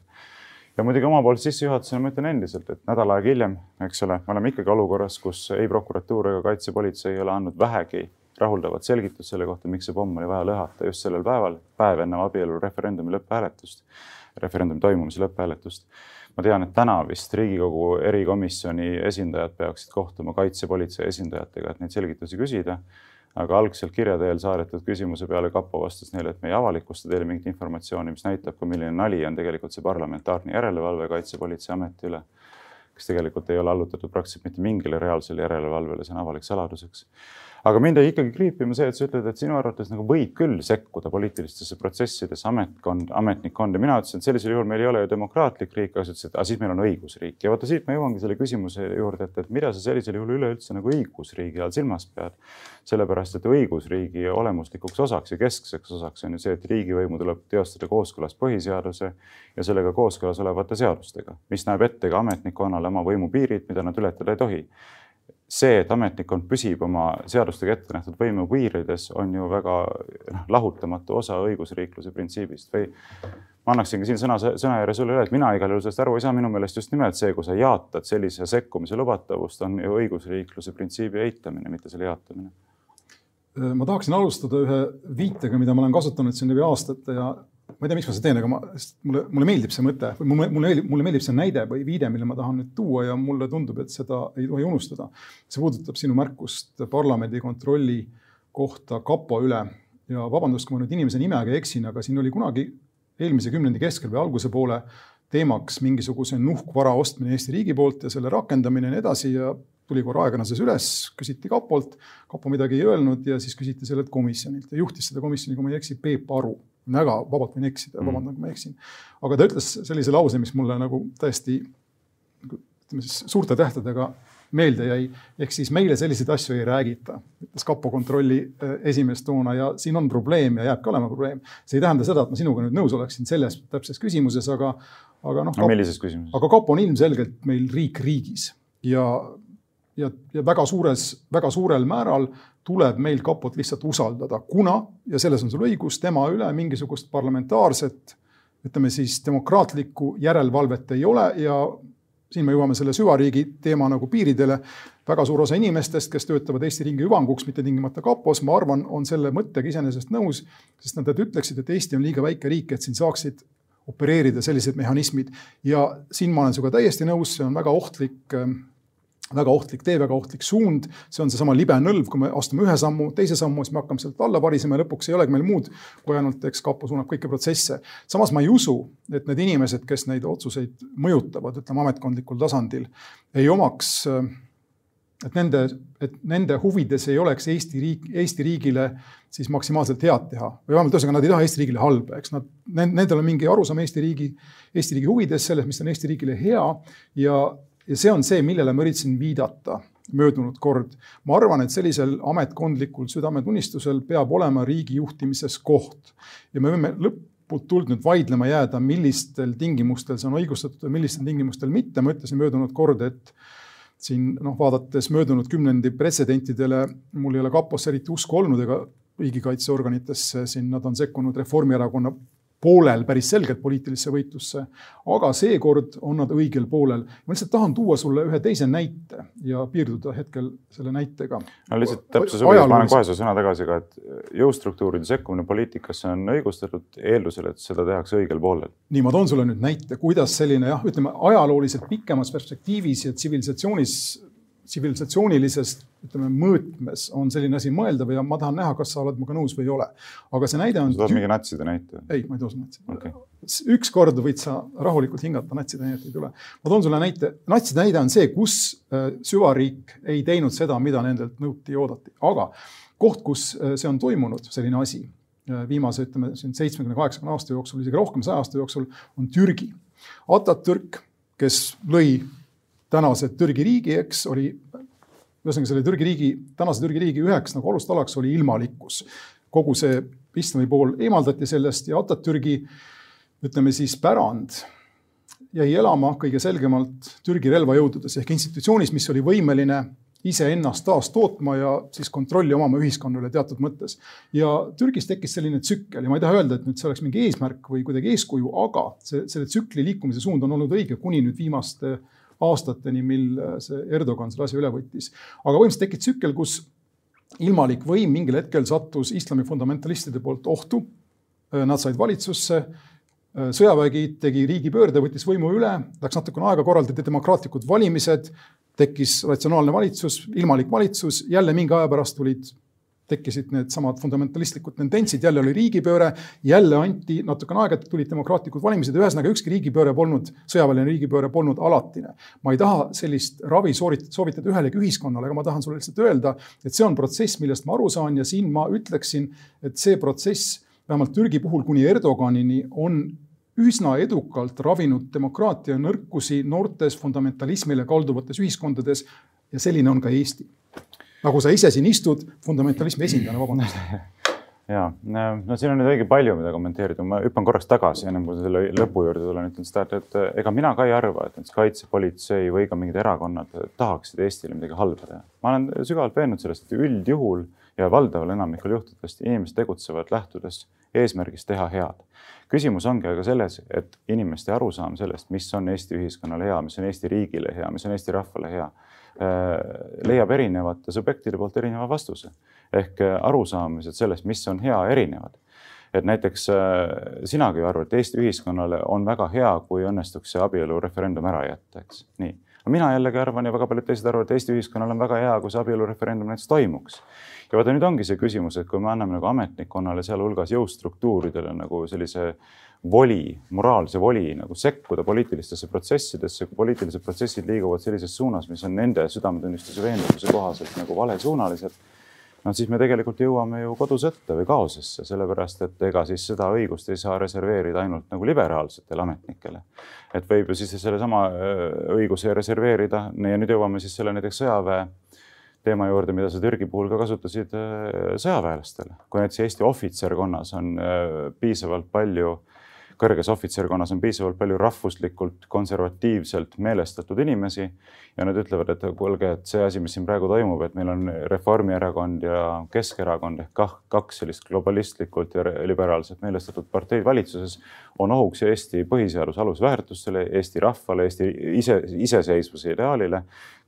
Speaker 2: ja muidugi omapoolse sissejuhatusena ma ütlen endiselt, et nädal aega hiljem, eks ole, me oleme ikkagi olukorras, kus ei prokuratuur ega kaitsepolitsei ei ole andnud vähegi rahuldavat selgitust selle kohta, miks see pomm oli vaja lõhata just sellel päeval, päev enne abielureferendumi lõpphääletust, referendumi toimumise lõpphääletust ma tean, et täna vist Riigikogu erikomisjoni esindajad peaksid kohtuma kaitsepolitsei esindajatega, et neid selgitusi küsida. aga algselt kirja teel saadetud küsimuse peale kapo vastas neile, et me ei avalikusta teile mingit informatsiooni, mis näitab ka, milline nali on tegelikult see parlamentaarne järelevalve Kaitsepolitseiameti üle, kes tegelikult ei ole allutatud praktiliselt mitte mingile reaalsele järelevalvele, see on avalik saladuseks aga mind jäi ikkagi kriipima see, et sa ütled, et sinu arvates nagu võib küll sekkuda poliitilistesse protsessidesse ametkond, ametnikkond. Ja mina ütlesin, et sellisel juhul meil ei ole ju demokraatlik riik, aga sa ütlesid, et aga siis meil on õigusriik. Ja vaata siit ma jõuangi selle küsimuse juurde, et, et mida sa sellisel juhul üleüldse nagu õigusriigi all silmas pead. sellepärast, et õigusriigi olemuslikuks osaks ja keskseks osaks on ju see, et riigivõimu tuleb teostada kooskõlas põhiseaduse ja sellega kooskõlas olevate seadustega, mis näeb ette ka ametnikkonnale oma võimupiirid, mida nad ületada ei tohi see, et ametnikkond püsib oma seadustega ette nähtud võimu piirides, on ju väga noh, lahutamatu osa õigusriikluse printsiibist või ma annaksingi siin sõna, sõnajärje sulle üle, et mina igal juhul sellest aru ei saa, minu meelest just nimelt see, kui sa jaatad sellise sekkumise lubatavust, on ju õigusriikluse printsiibi eitamine, mitte selle jaatamine.
Speaker 1: ma tahaksin alustada ühe viitega, mida ma olen kasutanud siin läbi aastate ja ma ei tea, miks ma seda teen, aga ma, mulle, mulle meeldib see mõte või mulle, mulle, mulle meeldib see näide või viide, mille ma tahan nüüd tuua ja mulle tundub, et seda ei tohi unustada. see puudutab sinu märkust parlamendi kontrolli kohta kapo üle ja vabandust, kui ma nüüd inimese nimega eksin, aga siin oli kunagi eelmise kümnendi keskel või alguse poole teemaks mingisuguse nuhkvara ostmine Eesti riigi poolt ja selle rakendamine ja nii edasi ja tuli korra aeganõuses üles, küsiti kapolt, kapo midagi ei öelnud ja siis küsiti sellelt komisjonilt ja juhtis seda komisjoni, kui ma ei eksi, Peep Aru väga vabalt võin eksida, mm. vabandan, kui ma eksin. aga ta ütles sellise lause, mis mulle nagu täiesti ütleme siis suurte tähtedega meelde jäi. ehk siis meile selliseid asju ei räägita, ütles kapo kontrolli äh, esimees toona ja siin on probleem ja jääbki olema probleem. see ei tähenda seda, et ma sinuga nüüd nõus oleksin selles täpses küsimuses, aga, aga noh.
Speaker 2: no millises küsimuses?
Speaker 1: aga kapo on ilmselgelt meil riik riigis ja, ja, ja väga suures, väga suurel määral tuleb meil kapot lihtsalt usaldada, kuna, ja selles on sul õigus, tema üle mingisugust parlamentaarset, ütleme siis demokraatlikku järelevalvet ei ole ja siin me jõuame selle süvariigi teema nagu piiridele. väga suur osa inimestest, kes töötavad Eesti riigi hüvanguks, mitte tingimata kapos, ma arvan, on selle mõttega iseenesest nõus, sest nad ütleksid, et Eesti on liiga väike riik, et siin saaksid opereerida sellised mehhanismid ja siin ma olen sinuga täiesti nõus, see on väga ohtlik väga ohtlik tee, väga ohtlik suund, see on seesama libe nõlv, kui me astume ühe sammu, teise sammu, siis me hakkame sealt alla varisema ja lõpuks ei olegi meil muud, kui ainult, eks kapo suunab kõiki protsesse. samas ma ei usu, et need inimesed, kes neid otsuseid mõjutavad, ütleme ametkondlikul tasandil, ei omaks, et nende, et nende huvides ei oleks Eesti riik, Eesti riigile siis maksimaalselt head teha. Või vähemalt ühesõnaga nad ei taha Eesti riigile halba, eks. Nad, nendel on mingi arusaam Eesti riigi, Eesti riigi huvides sellest, mis on Eesti riigile hea ja ja see on see, millele ma üritasin viidata möödunud kord. ma arvan, et sellisel ametkondlikul südametunnistusel peab olema riigi juhtimises koht ja me võime lõputult nüüd vaidlema jääda, millistel tingimustel see on õigustatud ja millistel tingimustel mitte. ma ütlesin möödunud kord, et siin noh, vaadates möödunud kümnendi pretsedentidele, mul ei ole kaposse eriti usku olnud ega riigikaitseorganitesse, siin nad on sekkunud Reformierakonna poolel päris selgelt poliitilisse võitlusse. aga seekord on nad õigel poolel. ma lihtsalt tahan tuua sulle ühe teise näite ja piirduda hetkel selle näitega.
Speaker 2: no lihtsalt täpsuse huvides annan kohe su sõna tagasi ka, et jõustruktuuride sekkumine poliitikasse on õigustatud eeldusel, et seda tehakse õigel poolel.
Speaker 1: nii, ma toon sulle nüüd näite, kuidas selline jah, ütleme ajalooliselt pikemas perspektiivis ja tsivilisatsioonis tsivilisatsioonilisest ütleme mõõtmes on selline asi mõeldav ja ma tahan näha, kas sa oled minuga nõus või ei ole. aga see näide on.
Speaker 2: sa tood mingi natside näite?
Speaker 1: ei, ma ei too sulle natside okay.. ükskord võid sa rahulikult hingata, natside näidet ei tule. ma toon sulle näite, natside näide on see, kus äh, süvariik ei teinud seda, mida nendelt nõuti ja oodati, aga koht, kus äh, see on toimunud, selline asi äh, viimase, ütleme siin seitsmekümne, kaheksakümne aasta jooksul, isegi rohkem saja aasta jooksul, on Türgi. Atatürk, kes lõi tänase Türgi riigi, eks, oli ühesõnaga selle Türgi riigi, tänase Türgi riigi üheks nagu alustalaks oli ilmalikkus. kogu see islami pool eemaldati sellest ja Atatürgi ütleme siis pärand jäi elama kõige selgemalt Türgi relvajõududes ehk institutsioonis, mis oli võimeline iseennast taas tootma ja siis kontrolli omama ühiskonna üle teatud mõttes. ja Türgis tekkis selline tsükkel ja ma ei taha öelda, et nüüd see oleks mingi eesmärk või kuidagi eeskuju, aga see, selle tsükli liikumise suund on olnud õige kuni nüüd viimaste äh, aastateni, mil äh, see Erdogan selle asja üle võttis. aga põhimõtteliselt tekkis tsükkel, kus ilmalik võim mingil hetkel sattus islami fundamentalistide poolt ohtu. Äh, nad said valitsusse, äh, sõjavägi tegi riigipöörde, võttis võimu üle, läks natukene aega, korraldati demokraatlikud valimised, tekkis ratsionaalne valitsus, ilmalik valitsus, jälle mingi aja pärast tulid tekkisid needsamad fundamentalistlikud tendentsid, jälle oli riigipööre, jälle anti natukene aega, tulid demokraatlikud valimised, ühesõnaga ükski riigipööre polnud, sõjaväeline riigipööre polnud alatine. ma ei taha sellist ravi soorit-, soovitada ühelegi ühiskonnale, aga ma tahan sulle lihtsalt öelda, et see on protsess, millest ma aru saan ja siin ma ütleksin, et see protsess vähemalt Türgi puhul kuni Erdoganini on üsna edukalt ravinud demokraatia nõrkusi noortes fundamentalismile kalduvates ühiskondades ja selline on ka Eesti nagu sa ise siin istud fundamentalismi esindajana, vabandust. (laughs)
Speaker 2: Ja no siin on nüüd õige palju, mida kommenteerida, ma hüppan korraks tagasi, ennem kui selle lõpu juurde tulen, ütlen seda, et, et ega mina ka ei arva, et näiteks kaitsepolitsei või ka mingid erakonnad tahaksid Eestile midagi halba teha. ma olen sügavalt veendunud sellest, et üldjuhul ja valdaval enamikul juhtudest inimesed tegutsevad lähtudes eesmärgist teha head. küsimus ongi aga selles, et inimeste arusaam sellest, mis on Eesti ühiskonnale hea, mis on Eesti riigile hea, mis on Eesti rahvale hea Äh, leiab erinevate subjektide poolt erineva vastuse ehk äh, arusaamised sellest, mis on hea, erinevad. et näiteks äh, sinagi ju arvad, et Eesti ühiskonnale on väga hea, kui õnnestuks see abielureferendum ära jätta, eks nii. mina jällegi arvan ja väga paljud teised arvavad, et Eesti ühiskonnal on väga hea, kui see abielureferendum näiteks toimuks. Ja vaata, nüüd ongi see küsimus, et kui me anname nagu ametnikkonnale, sealhulgas jõustruktuuridele nagu sellise voli, moraalse voli nagu sekkuda poliitilistesse protsessidesse, kui poliitilised protsessid liiguvad sellises suunas, mis on nende südametunnistuse veendumuse kohaselt nagu valesuunalised. no siis me tegelikult jõuame ju kodusõtta või kaosesse, sellepärast et ega siis seda õigust ei saa reserveerida ainult nagu liberaalsetele ametnikele. et võib ju siis sellesama õiguse reserveerida ja nüüd jõuame siis selle näiteks sõjaväe teema juurde, mida sa Türgi puhul ka kasutasid sõjaväelastele. kui näiteks Eesti ohvitserkonnas on piisavalt palju kõrges ohvitserkonnas on piisavalt palju rahvuslikult konservatiivselt meelestatud inimesi ja nad ütlevad, et kuulge, et see asi, mis siin praegu toimub, et meil on Reformierakond ja Keskerakond ehk kaks sellist globalistlikult ja liberaalselt meelestatud parteid valitsuses, on ohuks Eesti põhiseaduse alusväärtustele, Eesti rahvale, Eesti ise, iseseisvuse ideaalile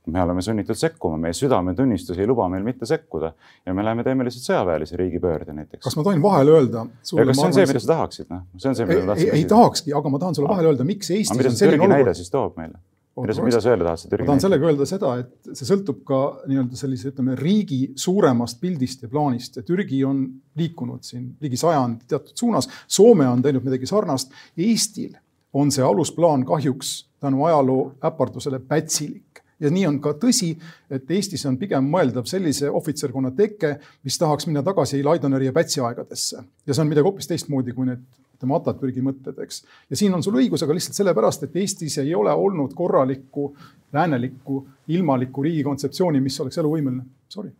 Speaker 2: me oleme sunnitud sekkuma, meie südametunnistus ei luba meil mitte sekkuda ja me läheme teeme lihtsalt sõjaväelise riigipöörde näiteks.
Speaker 1: kas ma tohin vahele öelda?
Speaker 2: kas see on see, mida sa tahaksid, noh? see on see, mida
Speaker 1: ma tahtsin ei tahakski, aga ma tahan sulle vahele öelda, miks Eestis
Speaker 2: on selline olukord. näide siis toob meile? mida sa, mida sa öelda tahad?
Speaker 1: ma tahan sellega öelda seda, et see sõltub ka nii-öelda sellise, ütleme riigi suuremast pildist ja plaanist ja Türgi on liikunud siin ligi sajandi teatud suunas. Soome on teinud midagi sarnast. Eestil on see alusplaan kahjuks tänu ajaloo äpardusele pätsilik ja nii on ka tõsi, et Eestis on pigem mõeldav sellise ohvitserkonna teke, mis tahaks minna tagasi Laidoneri ja Pätsi aegadesse. ja see on midagi hoopis teistmoodi kui need ütleme Atatürgi mõtted, eks. ja siin on sul õigus, aga lihtsalt sellepärast, et Eestis ei ole olnud korralikku läänelikku ilmalikku riigi kontseptsiooni, mis oleks eluvõimeline. Sorry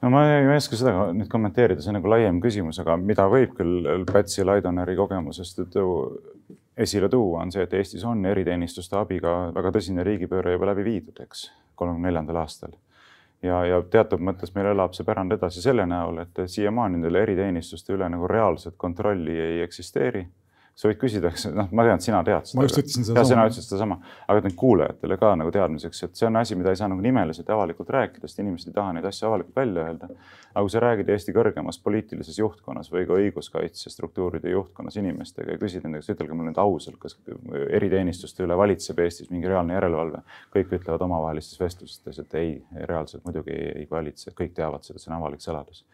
Speaker 2: no ma ei oska seda nüüd kommenteerida, see on nagu laiem küsimus, aga mida võib küll Pätsi Laidoneri kogemusest esile tuua, on see, et Eestis on eriteenistuste abiga väga tõsine riigipööre juba läbi viidud, eks, kolmekümne neljandal aastal. ja, ja teatud mõttes meil elab see pärand edasi selle näol, et siiamaani nendele eriteenistuste üle nagu reaalset kontrolli ei eksisteeri sa võid küsida, eks noh, ma tean, et sina tead
Speaker 1: seda. ma just ütlesin seda.
Speaker 2: sina ütlesid sedasama, aga ütlen kuulajatele ka nagu teadmiseks, et see on asi, mida ei saa nagu nimeliselt ja avalikult rääkida, sest inimesed ei taha neid asju avalikult välja öelda. aga kui sa räägid Eesti kõrgemas poliitilises juhtkonnas või ka õiguskaitsestruktuuride juhtkonnas inimestega ja küsid nende käest, ütelge mulle nüüd ausalt, kas eriteenistuste üle valitseb Eestis mingi reaalne järelevalve. kõik ütlevad omavahelistes vestlustes, et ei, reaalselt muidugi ei, ei valitse, kõik teavad seda, see on avalik saladus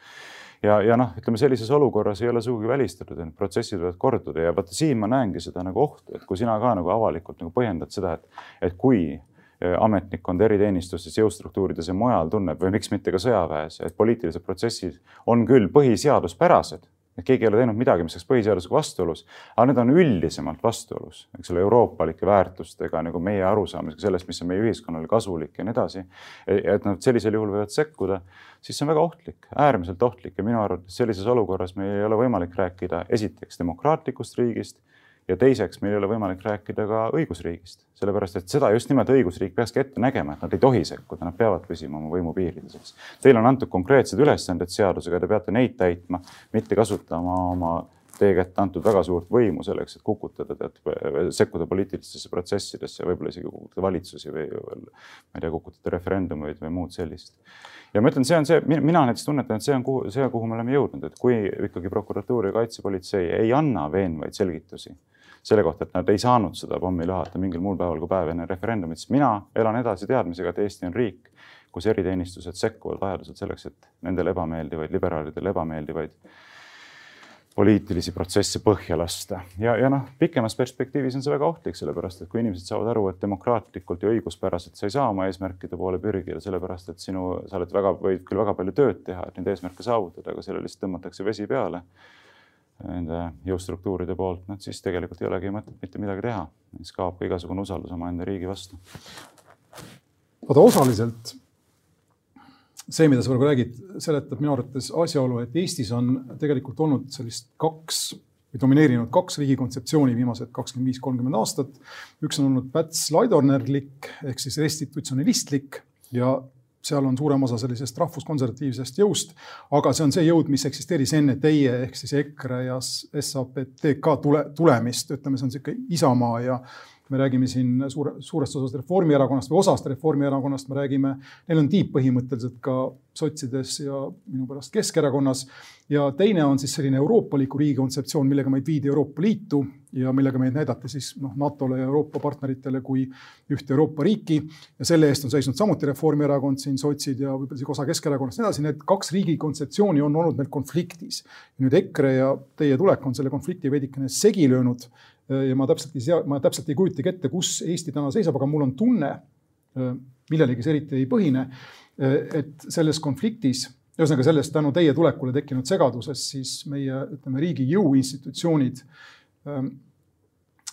Speaker 2: ja, ja noh, ütleme sellises olukorras ei ole sugugi välistatud, et protsessid võivad korduda. Ja vaata siin ma näengi seda nagu ohtu, et kui sina ka nagu avalikult nagu põhjendad seda, et, et kui äh, ametnikkond eriteenistustes, jõustruktuurides ja mujal tunneb või miks mitte ka sõjaväes, et poliitilised protsessid on küll põhiseaduspärased et keegi ei ole teinud midagi, mis oleks põhiseadusega vastuolus, aga need on üldisemalt vastuolus, eks ole, euroopalike väärtustega nagu meie arusaamisega sellest, mis on meie ühiskonnale kasulik ja nii edasi. et nad sellisel juhul võivad sekkuda, siis see on väga ohtlik, äärmiselt ohtlik ja minu arvates sellises olukorras meil ei ole võimalik rääkida esiteks demokraatlikust riigist ja teiseks, meil ei ole võimalik rääkida ka õigusriigist, sellepärast et seda just nimelt õigusriik peakski ette nägema, et nad ei tohi sekkuda, nad peavad püsima oma võimu piirides, eks. Teile on antud konkreetsed ülesanded seadusega, te peate neid täitma, mitte kasutama oma teie kätte antud väga suurt võimu selleks, et kukutada, tead, sekkuda poliitilistesse protsessidesse, võib-olla isegi kukutada valitsusi või ma ei tea, kukutada referendumeid või muud sellist. ja ma ütlen, see on see, mina näiteks tunnetan, et see on, kuhu, see, kuhu me oleme jõudnud, et kui ikkagi prokuratuur ja kaitsepolitsei ei anna veenvaid selgitusi selle kohta, et nad ei saanud seda pommi lahata mingil muul päeval kui päev enne referendumit, siis mina elan edasi teadmisega, et Eesti on riik, kus eriteenistused sekkuvad vajadusel selleks, et nendele ebameeldivaid, liberaalidele ebameeldivaid poliitilisi protsesse põhja lasta. ja, ja noh, pikemas perspektiivis on see väga ohtlik, sellepärast et kui inimesed saavad aru, et demokraatlikult ja õiguspäraselt sa ei saa oma eesmärkide poole pürgida, sellepärast et sinu, sa oled väga, võid küll väga palju tööd teha, et neid eesmärke saavutada, aga sellele lihtsalt tõmmatakse vesi peale nende jõustruktuuride poolt, noh siis tegelikult ei olegi mõtet mitte midagi teha. siis kaob ka igasugune usaldus omaenda riigi vastu.
Speaker 1: vaata osaliselt see, mida sa praegu räägid, seletab minu arvates asjaolu, et Eestis on tegelikult olnud sellist kaks või domineerinud kaks riigi kontseptsiooni viimased kakskümmend viis, kolmkümmend aastat. üks on olnud Päts-Laidornerlik ehk siis restitutsionalistlik ja seal on suurem osa sellisest rahvuskonservatiivsest jõust, aga see on see jõud, mis eksisteeris enne teie ehk siis EKRE ja SAPTK tule, tulemist, ütleme, see on niisugune Isamaa ja me räägime siin suure, suurest osast Reformierakonnast või osast Reformierakonnast, me räägime, neil on tiib põhimõtteliselt ka sotsides ja minu pärast Keskerakonnas. ja teine on siis selline euroopaliku riigi kontseptsioon, millega meid viidi Euroopa Liitu ja millega meid näidati siis noh, NATO-le ja Euroopa partneritele kui ühte Euroopa riiki. ja selle eest on seisnud samuti Reformierakond siin, sotsid ja võib-olla isegi osa Keskerakonnast ja nii edasi, need kaks riigi kontseptsiooni on olnud meil konfliktis. nüüd EKRE ja teie tulek on selle konflikti veidikene segi löönud ja ma täpselt ei sea, ma täpselt ei kujutagi ette, kus Eesti täna seisab, aga mul on tunne, millelegi see eriti ei põhine, et selles konfliktis, ühesõnaga sellest tänu teie tulekule tekkinud segaduses, siis meie, ütleme, riigi jõuinstitutsioonid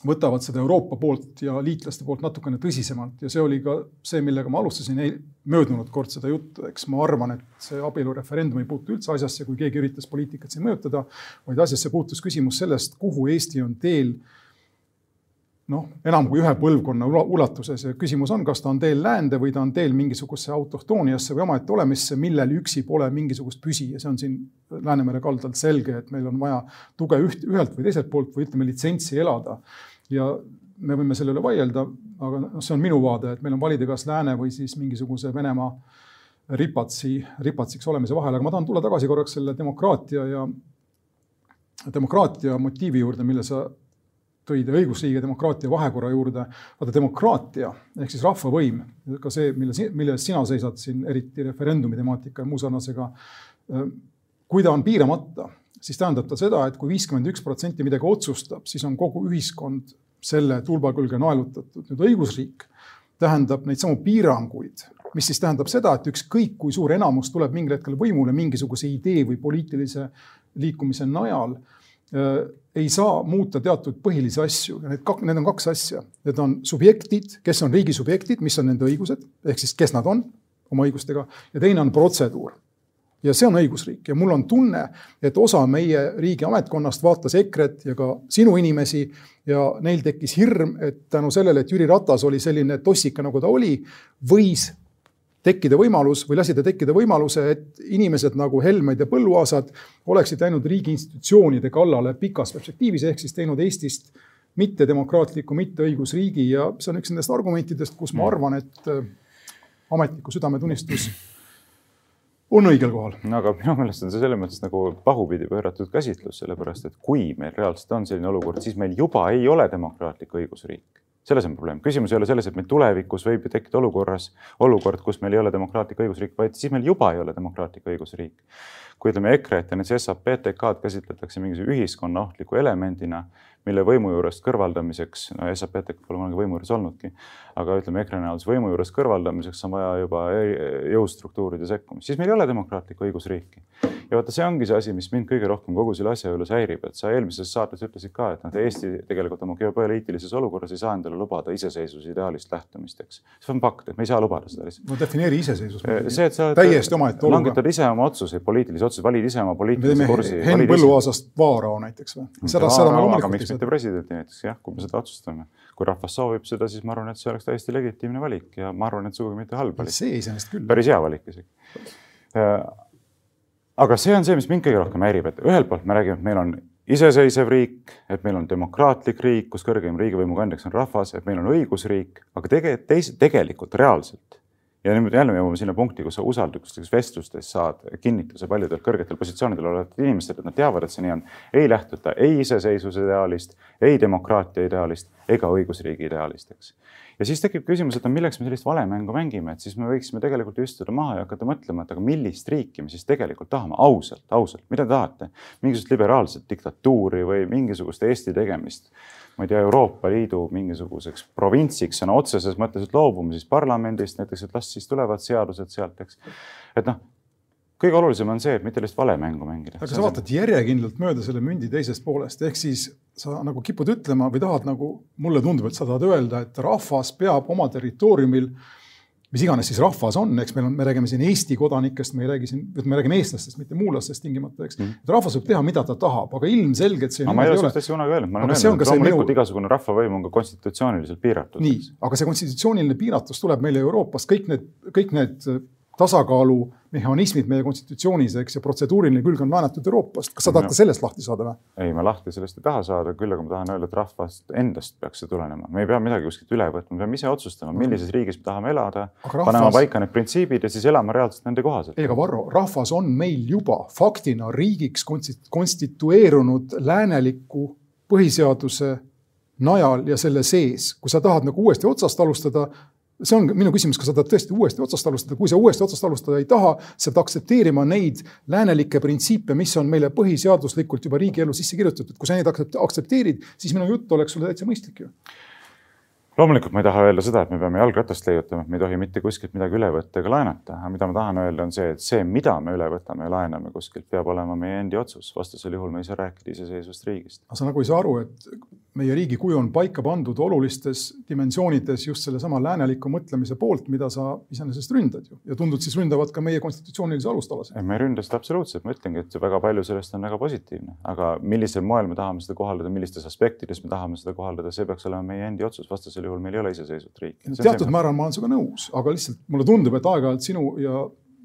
Speaker 1: võtavad seda Euroopa poolt ja liitlaste poolt natukene tõsisemalt. Ja see oli ka see, millega ma alustasin möödunud kord seda juttu, eks ma arvan, et see abielureferendum ei puutu üldse asjasse, kui keegi üritas poliitikat siin mõjutada, vaid asjasse puutus küsimus sellest, kuhu Eesti on teel äh, noh, enam kui ühe põlvkonna ulatuses. Ja küsimus on, kas ta on teel läände või ta on teel mingisugusesse autohtooniasse või omaette olemisse, millel üksi pole mingisugust püsi. Ja see on siin Läänemere kaldal selge, et meil on vaja tuge üht, ühelt või teiselt poolt või ütleme litsentsi elada. ja me võime selle üle vaielda, aga noh, see on minu vaade, et meil on valida kas lääne või siis mingisuguse Venemaa ripatsi, ripatsiks olemise vahel, aga ma tahan tulla tagasi korraks selle demokraatia ja demokraatia motiivi juurde, mille sa tõid õigusriigi ja demokraatia vahekorra juurde. vaata demokraatia ehk siis rahvavõim, ka see, mille, mille eest sina seisad siin, eriti referendumi temaatika ja muu sarnasega. kui ta on piiramata, siis tähendab ta seda, et kui viiskümmend üks protsenti midagi otsustab, siis on kogu ühiskond selle tulba külge naelutatud. nüüd õigusriik tähendab neid samu piiranguid, mis siis tähendab seda, et ükskõik kui suur enamus tuleb mingil hetkel võimule mingisuguse idee või poliitilise liikumise najal ei saa muuta teatud põhilisi asju ja need kak-, need on kaks asja. Need on subjektid, kes on riigi subjektid, mis on nende õigused, ehk siis kes nad on oma õigustega ja teine on protseduur. ja see on õigusriik ja mul on tunne, et osa meie riigi ametkonnast vaatas EKRE-t ja ka sinu inimesi ja neil tekkis hirm, et tänu sellele, et Jüri Ratas oli selline tossika, nagu ta oli, võis tekkida võimalus või lasida tekkida võimaluse, et inimesed nagu Helmed ja Põlluaasad oleksid läinud riigi institutsioonide kallale pikas perspektiivis, ehk siis teinud Eestist mittedemokraatliku, mitteõigusriigi ja see on üks nendest argumentidest, kus ma mm. arvan, et äh, ametniku südametunnistus on õigel kohal.
Speaker 2: no aga minu meelest on see selles mõttes nagu pahupidi pööratud käsitlus, sellepärast et kui meil reaalselt on selline olukord, siis meil juba ei ole demokraatlik õigusriik selles on probleem. küsimus ei ole selles, et meil tulevikus võib ju tekkida olukorras, olukord, kus meil ei ole demokraatlik õigusriik, vaid siis meil juba ei ole demokraatlik õigusriik. kui ütleme EKRE-t ja näiteks SAPTK-d käsitletakse mingisuguse ühiskonna ohtliku elemendina, mille võimu juurest kõrvaldamiseks, no SAPTK pole kunagi võimu juures olnudki, aga ütleme EKRE näol siis võimu juurest kõrvaldamiseks on vaja juba jõustruktuuride sekkumist, siis meil ei ole demokraatlikku õigusriiki. ja vaata, see ongi see asi, mis mind kõige rohkem kogu selle asja juures häirib, et sa eelmises saates ütlesid ka, et noh, Eesti tegelikult oma geopoliitilises olukorras ei saa endale lubada iseseisvuse ideaalist lähtumist, eks. see on fakt, et me ei saa lubada seda lihtsalt.
Speaker 1: no defineeri iseseisvus.
Speaker 2: see, et sa
Speaker 1: täiesti omaette
Speaker 2: olukord. langetad ise oma otsuseid, poliitilisi otsuseid, valid ise oma poliitilise kursi.
Speaker 1: Henn Põlluaasast Vaarao näiteks või? seda, seda me loomulikult
Speaker 2: ei saa. Mitte presidenti näiteks jah, kui me seda otsustame. kui rahvas soovib seda, siis ma arvan, et see oleks täiesti legitiimne valik ja ma arvan, et sugugi mitte halb valik.
Speaker 1: see iseenesest küll.
Speaker 2: päris hea valik isegi. Äh, aga see on see, mis mind kõige rohkem häirib, et ühelt poolt me räägime, et meil on iseseisev riik, et meil on demokraatlik riik, kus kõrgeim riigivõimu kandjaks on rahvas, et meil on õigusriik, aga tegelikult tegelikult reaalselt ja nüüd jälle me jõuame sinna punkti, kus sa usalduslikes vestlustes saad kinnituse paljudelt kõrgetel positsioonidel olevatelt inimestelt, et nad teavad, et see nii on. ei lähtuta ei iseseisvuse ideaalist, ei demokraatia ideaalist ega õigusriigi ideaalist, eks. Ja siis tekib küsimus, et no milleks me sellist valemängu mängime, et siis me võiksime tegelikult istuda maha ja hakata mõtlema, et aga millist riiki me siis tegelikult tahame, ausalt, ausalt, mida te tahate? mingisugust liberaalset diktatuuri või mingisugust Eesti tegemist ma ei tea, Euroopa Liidu mingisuguseks provintsiks sõna otseses mõttes, et loobume siis parlamendist näiteks, et las siis tulevad seadused sealt, eks. et noh, kõige olulisem on see, et mitte lihtsalt valemängu mängida.
Speaker 1: aga sa vaatad järjekindlalt mööda selle mündi teisest poolest, ehk siis sa nagu kipud ütlema või tahad nagu, mulle tundub, et sa tahad öelda, et rahvas peab oma territooriumil mis iganes siis rahvas on, eks meil on, me räägime siin Eesti kodanikest, me ei räägi siin, me räägime eestlastest, mitte muulastest tingimata, eks mm. -hmm. rahvas võib teha, mida ta tahab, aga ilmselgelt see.
Speaker 2: ma ei ole sellist asja kunagi öelnud, ma olen öelnud, et loomulikult minu... igasugune rahvavõim on ka konstitutsiooniliselt piiratud.
Speaker 1: nii, aga see konstitutsiooniline piiratus tuleb meile Euroopast, kõik need, kõik need tasakaalumehhanismid meie konstitutsioonis, eks, ja protseduuriline külg on laenatud Euroopast. kas sa tahad ka sellest lahti saada või?
Speaker 2: ei, ma lahti sellest ei taha saada, küll aga ma tahan öelda, et rahvast endast peaks see tulenema. me ei pea midagi kuskilt üle võtma, me peame ise otsustama, millises riigis me tahame elada, rahvas... panema paika need printsiibid ja siis elama reaalselt nende kohaselt.
Speaker 1: ei, aga Varro, rahvas on meil juba faktina riigiks konstitueerunud lääneliku põhiseaduse najal ja selle sees. kui sa tahad nagu uuesti otsast alustada, see on minu küsimus, kas sa tahad tõesti uuesti otsast alustada, kui sa uuesti otsast alustada ei taha, sa pead aktsepteerima neid läänelikke printsiipe, mis on meile põhiseaduslikult juba riigiellu sisse kirjutatud. kui sa neid aktsepteerid, siis minu jutt oleks sulle täitsa mõistlik ju
Speaker 2: loomulikult ma ei taha öelda seda, et me peame jalgratast leiutama, et me ei tohi mitte kuskilt midagi üle võtta ega laenata, aga mida ma tahan öelda, on see, et see, mida me üle võtame ja laename kuskilt, peab olema meie endi otsus, vastasel juhul me ei saa rääkida iseseisvast riigist.
Speaker 1: aga sa nagu ei saa aru, et meie riigi kuju on paika pandud olulistes dimensioonides just sellesama lääneliku mõtlemise poolt, mida sa iseenesest ründad ju ja tundud siis ründavad ka meie konstitutsioonilisi alustalasid.
Speaker 2: ma ei ründa seda absoluutselt, ma ütlengi, et väga palju sellest on väga positiivne, aga millisel moel me tahame seda kohaldada, millistes aspektides me tahame seda kohaldada, see peaks olema meie endi otsus, vastasel juhul meil ei ole iseseisvat riiki.
Speaker 1: teatud määral ma olen sinuga nõus, aga lihtsalt mulle tundub, et aeg-ajalt sinu ja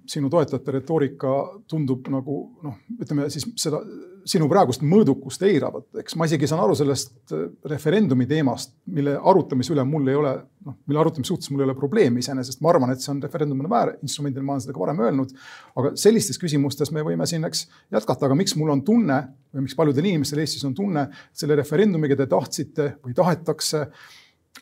Speaker 1: sinu toetajate retoorika tundub nagu noh, ütleme siis seda sinu praegust mõõdukust eiravat, eks ma isegi saan aru sellest äh, referendumi teemast, mille arutamise üle mul ei ole, noh, mille arutamise suhtes mul ei ole probleemi iseenesest, ma arvan, et see on referendumina väär instrumendil, ma olen seda ka varem öelnud. aga sellistes küsimustes me võime siin, eks jätkata, aga miks mul on tunne või miks paljudel inimestel Eestis on tunne, selle referendumiga te tahtsite või tahetakse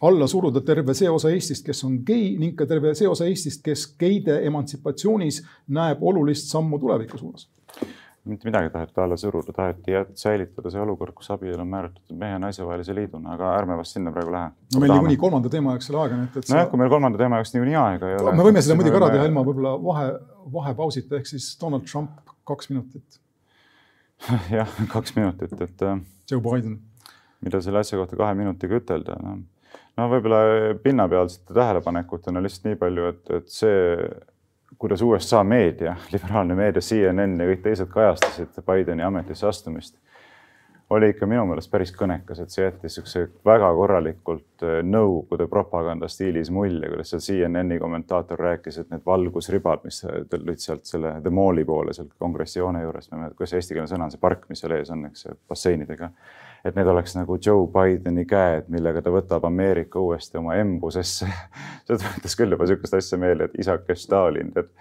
Speaker 1: alla suruda terve see osa Eestist, kes on gei ning ka terve see osa Eestist, kes geide emantsipatsioonis näeb olulist sammu tuleviku suunas
Speaker 2: mitte midagi taheti alla suruda, taheti säilitada see olukord, kus abielu on määratletud mehe ja naise vahelise liiduna, aga ärme vast sinna praegu lähe.
Speaker 1: no meil niikuinii kolmanda teema jaoks ei ole aega, nii et, et.
Speaker 2: nojah kui meil kolmanda teema jaoks niikuinii aega ei ole.
Speaker 1: me võime selle muidugi ära teha ilma võib-olla vahe, vahepausita ehk siis Donald Trump kaks minutit (laughs)
Speaker 2: jah, kaks minutit, et. Äh,
Speaker 1: Joe Biden.
Speaker 2: mida selle asja kohta kahe minutiga ütelda, noh no võib-olla pinnapealsete tähelepanekutena lihtsalt nii palju, et, et see, kuidas USA meedia, (laughs) liberaalne meedia, CNN ja kõik teised kajastasid Bideni ametisse astumist, oli ikka minu meelest päris kõnekas, et see jättis niisuguse väga korralikult äh, Nõukogude propaganda stiilis mulje, kuidas seal CNN-i kommentaator rääkis, et need valgusribad, mis tulid sealt selle The Malli poole, sealt kongressi hoone juurest, ma ei mäleta, kuidas eestikeelne sõna on, see park, mis seal ees on, eks, basseinidega et need oleks nagu Joe Bideni käed, millega ta võtab Ameerika uuesti oma embusesse (laughs) see tuletas küll juba niisugust asja meelde, et isake Stalin tead,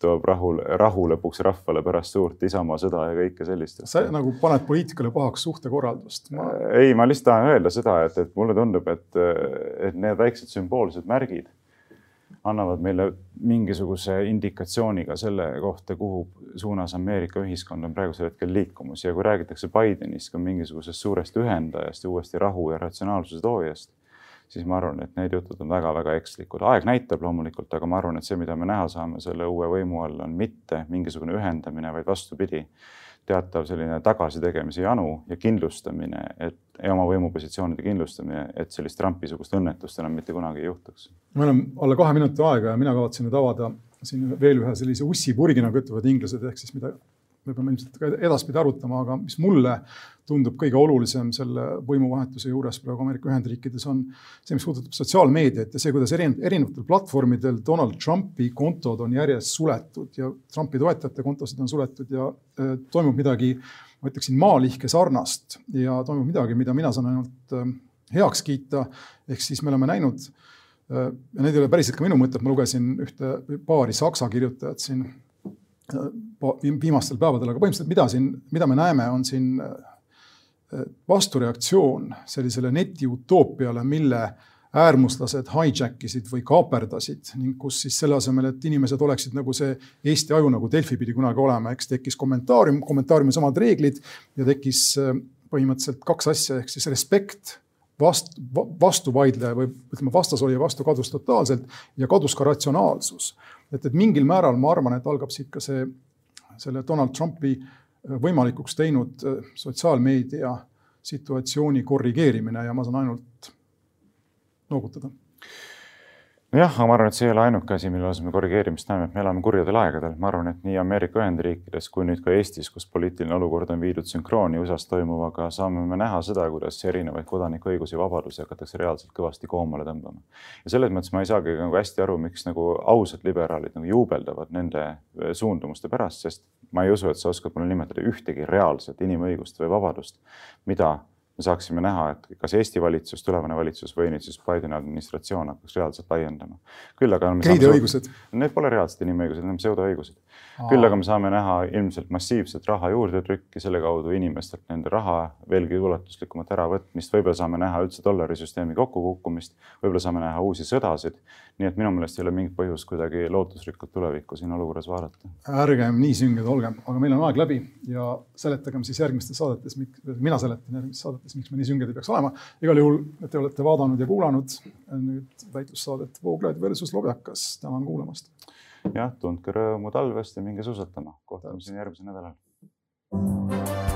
Speaker 2: toob rahule, rahu lõpuks rahvale pärast suurt Isamaa sõda ja kõike sellist.
Speaker 1: sa nagu paned poliitikale pahaks suhtekorraldust
Speaker 2: ma...? ei, ma lihtsalt tahan öelda seda, et, et mulle tundub, et, et need väiksed sümboolsed märgid annavad meile mingisuguse indikatsiooniga selle kohta, kuhu suunas Ameerika ühiskond on praegusel hetkel liikumas ja kui räägitakse Bidenist kui mingisugusest suurest ühendajast ja uuesti rahu ja ratsionaalsuse toojast, siis ma arvan, et need jutud on väga-väga ekslikud. aeg näitab loomulikult, aga ma arvan, et see, mida me näha saame selle uue võimu all, on mitte mingisugune ühendamine, vaid vastupidi teatav selline tagasitegemise janu ja kindlustamine, et ja oma võimupositsioonide kindlustamine, et sellist Trumpi-sugust õnnetust enam mitte kunagi ei juhtuks.
Speaker 1: meil on alla kahe minuti aega ja mina kavatsen nüüd avada siin veel ühe sellise ussipurgi, nagu ütlevad inglased, ehk siis mida me peame ilmselt ka edaspidi arutama, aga mis mulle tundub kõige olulisem selle võimuvahetuse juures praegu Ameerika Ühendriikides on see, mis puudutab sotsiaalmeediat ja see, kuidas erinevatel platvormidel Donald Trumpi kontod on järjest suletud ja Trumpi toetajate kontosid on suletud ja äh, toimub midagi, ma ütleksin, maalihke sarnast ja toimub midagi, mida mina saan ainult äh, heaks kiita. ehk siis me oleme näinud ja need ei ole päriselt ka minu mõtted, ma lugesin ühte paari saksa kirjutajat siin viimastel päevadel, aga põhimõtteliselt mida siin, mida me näeme, on siin vastureaktsioon sellisele netiutoopiale, mille äärmuslased hijack isid või kaaperdasid ning kus siis selle asemel, et inimesed oleksid nagu see Eesti aju nagu Delfi pidi kunagi olema, eks tekkis kommentaarium, kommentaariumi samad reeglid ja tekkis äh, põhimõtteliselt kaks asja, ehk siis respekt vast-, vastuvaidleja või ütleme, vastasolija vastu kadus totaalselt ja kadus ka ratsionaalsus. et, et mingil määral ma arvan, et algab siit ka see, selle Donald Trumpi äh, võimalikuks teinud äh, sotsiaalmeedia situatsiooni korrigeerimine ja ma saan ainult noogutada
Speaker 2: nojah, aga ma arvan, et see ei ole ainuke asi, mille osas me korrigeerimist näeme, et me elame kurjadel aegadel. ma arvan, et nii Ameerika Ühendriikides kui nüüd ka Eestis, kus poliitiline olukord on viidud sünkrooni USA-s toimuvaga, saame me näha seda, kuidas erinevaid kodanikuõigusi ja vabadusi hakatakse reaalselt kõvasti koomale tõmbama. ja selles mõttes ma ei saagi nagu hästi aru, miks nagu ausad liberaalid nagu juubeldavad nende äh, suundumuste pärast, sest ma ei usu, et sa oskad mulle nimetada ühtegi reaalset inimõigust või vabadust, mida me saaksime näha, et kas Eesti valitsus, tulevane valitsus või nüüd siis Bideni administratsioon hakkaks reaalselt laiendama. küll aga.
Speaker 1: geideõigused.
Speaker 2: Need pole reaalsed inimõigused, need on pseudoõigused. Küll aga me saame näha ilmselt massiivset raha juurdetrükki, selle kaudu inimestelt nende raha veelgi ulatuslikumat äravõtmist, võib-olla saame näha üldse dollarisüsteemi kokkukukkumist, võib-olla saame näha uusi sõdasid. nii et minu meelest ei ole mingit põhjust kuidagi lootusrikkalt tulevikku siin olukorras vaadata.
Speaker 1: ärgem nii sünged olgem, aga meil on aeg läbi ja seletagem siis järgmistes saadetes, mina seletan järgmistes saadetes miks me nii sünged ei peaks olema. igal juhul te olete vaadanud ja kuulanud nüüd väitlussaadet Vooglaid versus Lobjakas. tänan kuulamast.
Speaker 2: Jah, tundke rõõmu talvest ja minge suusatama. kohtume siin järgmisel nädalal.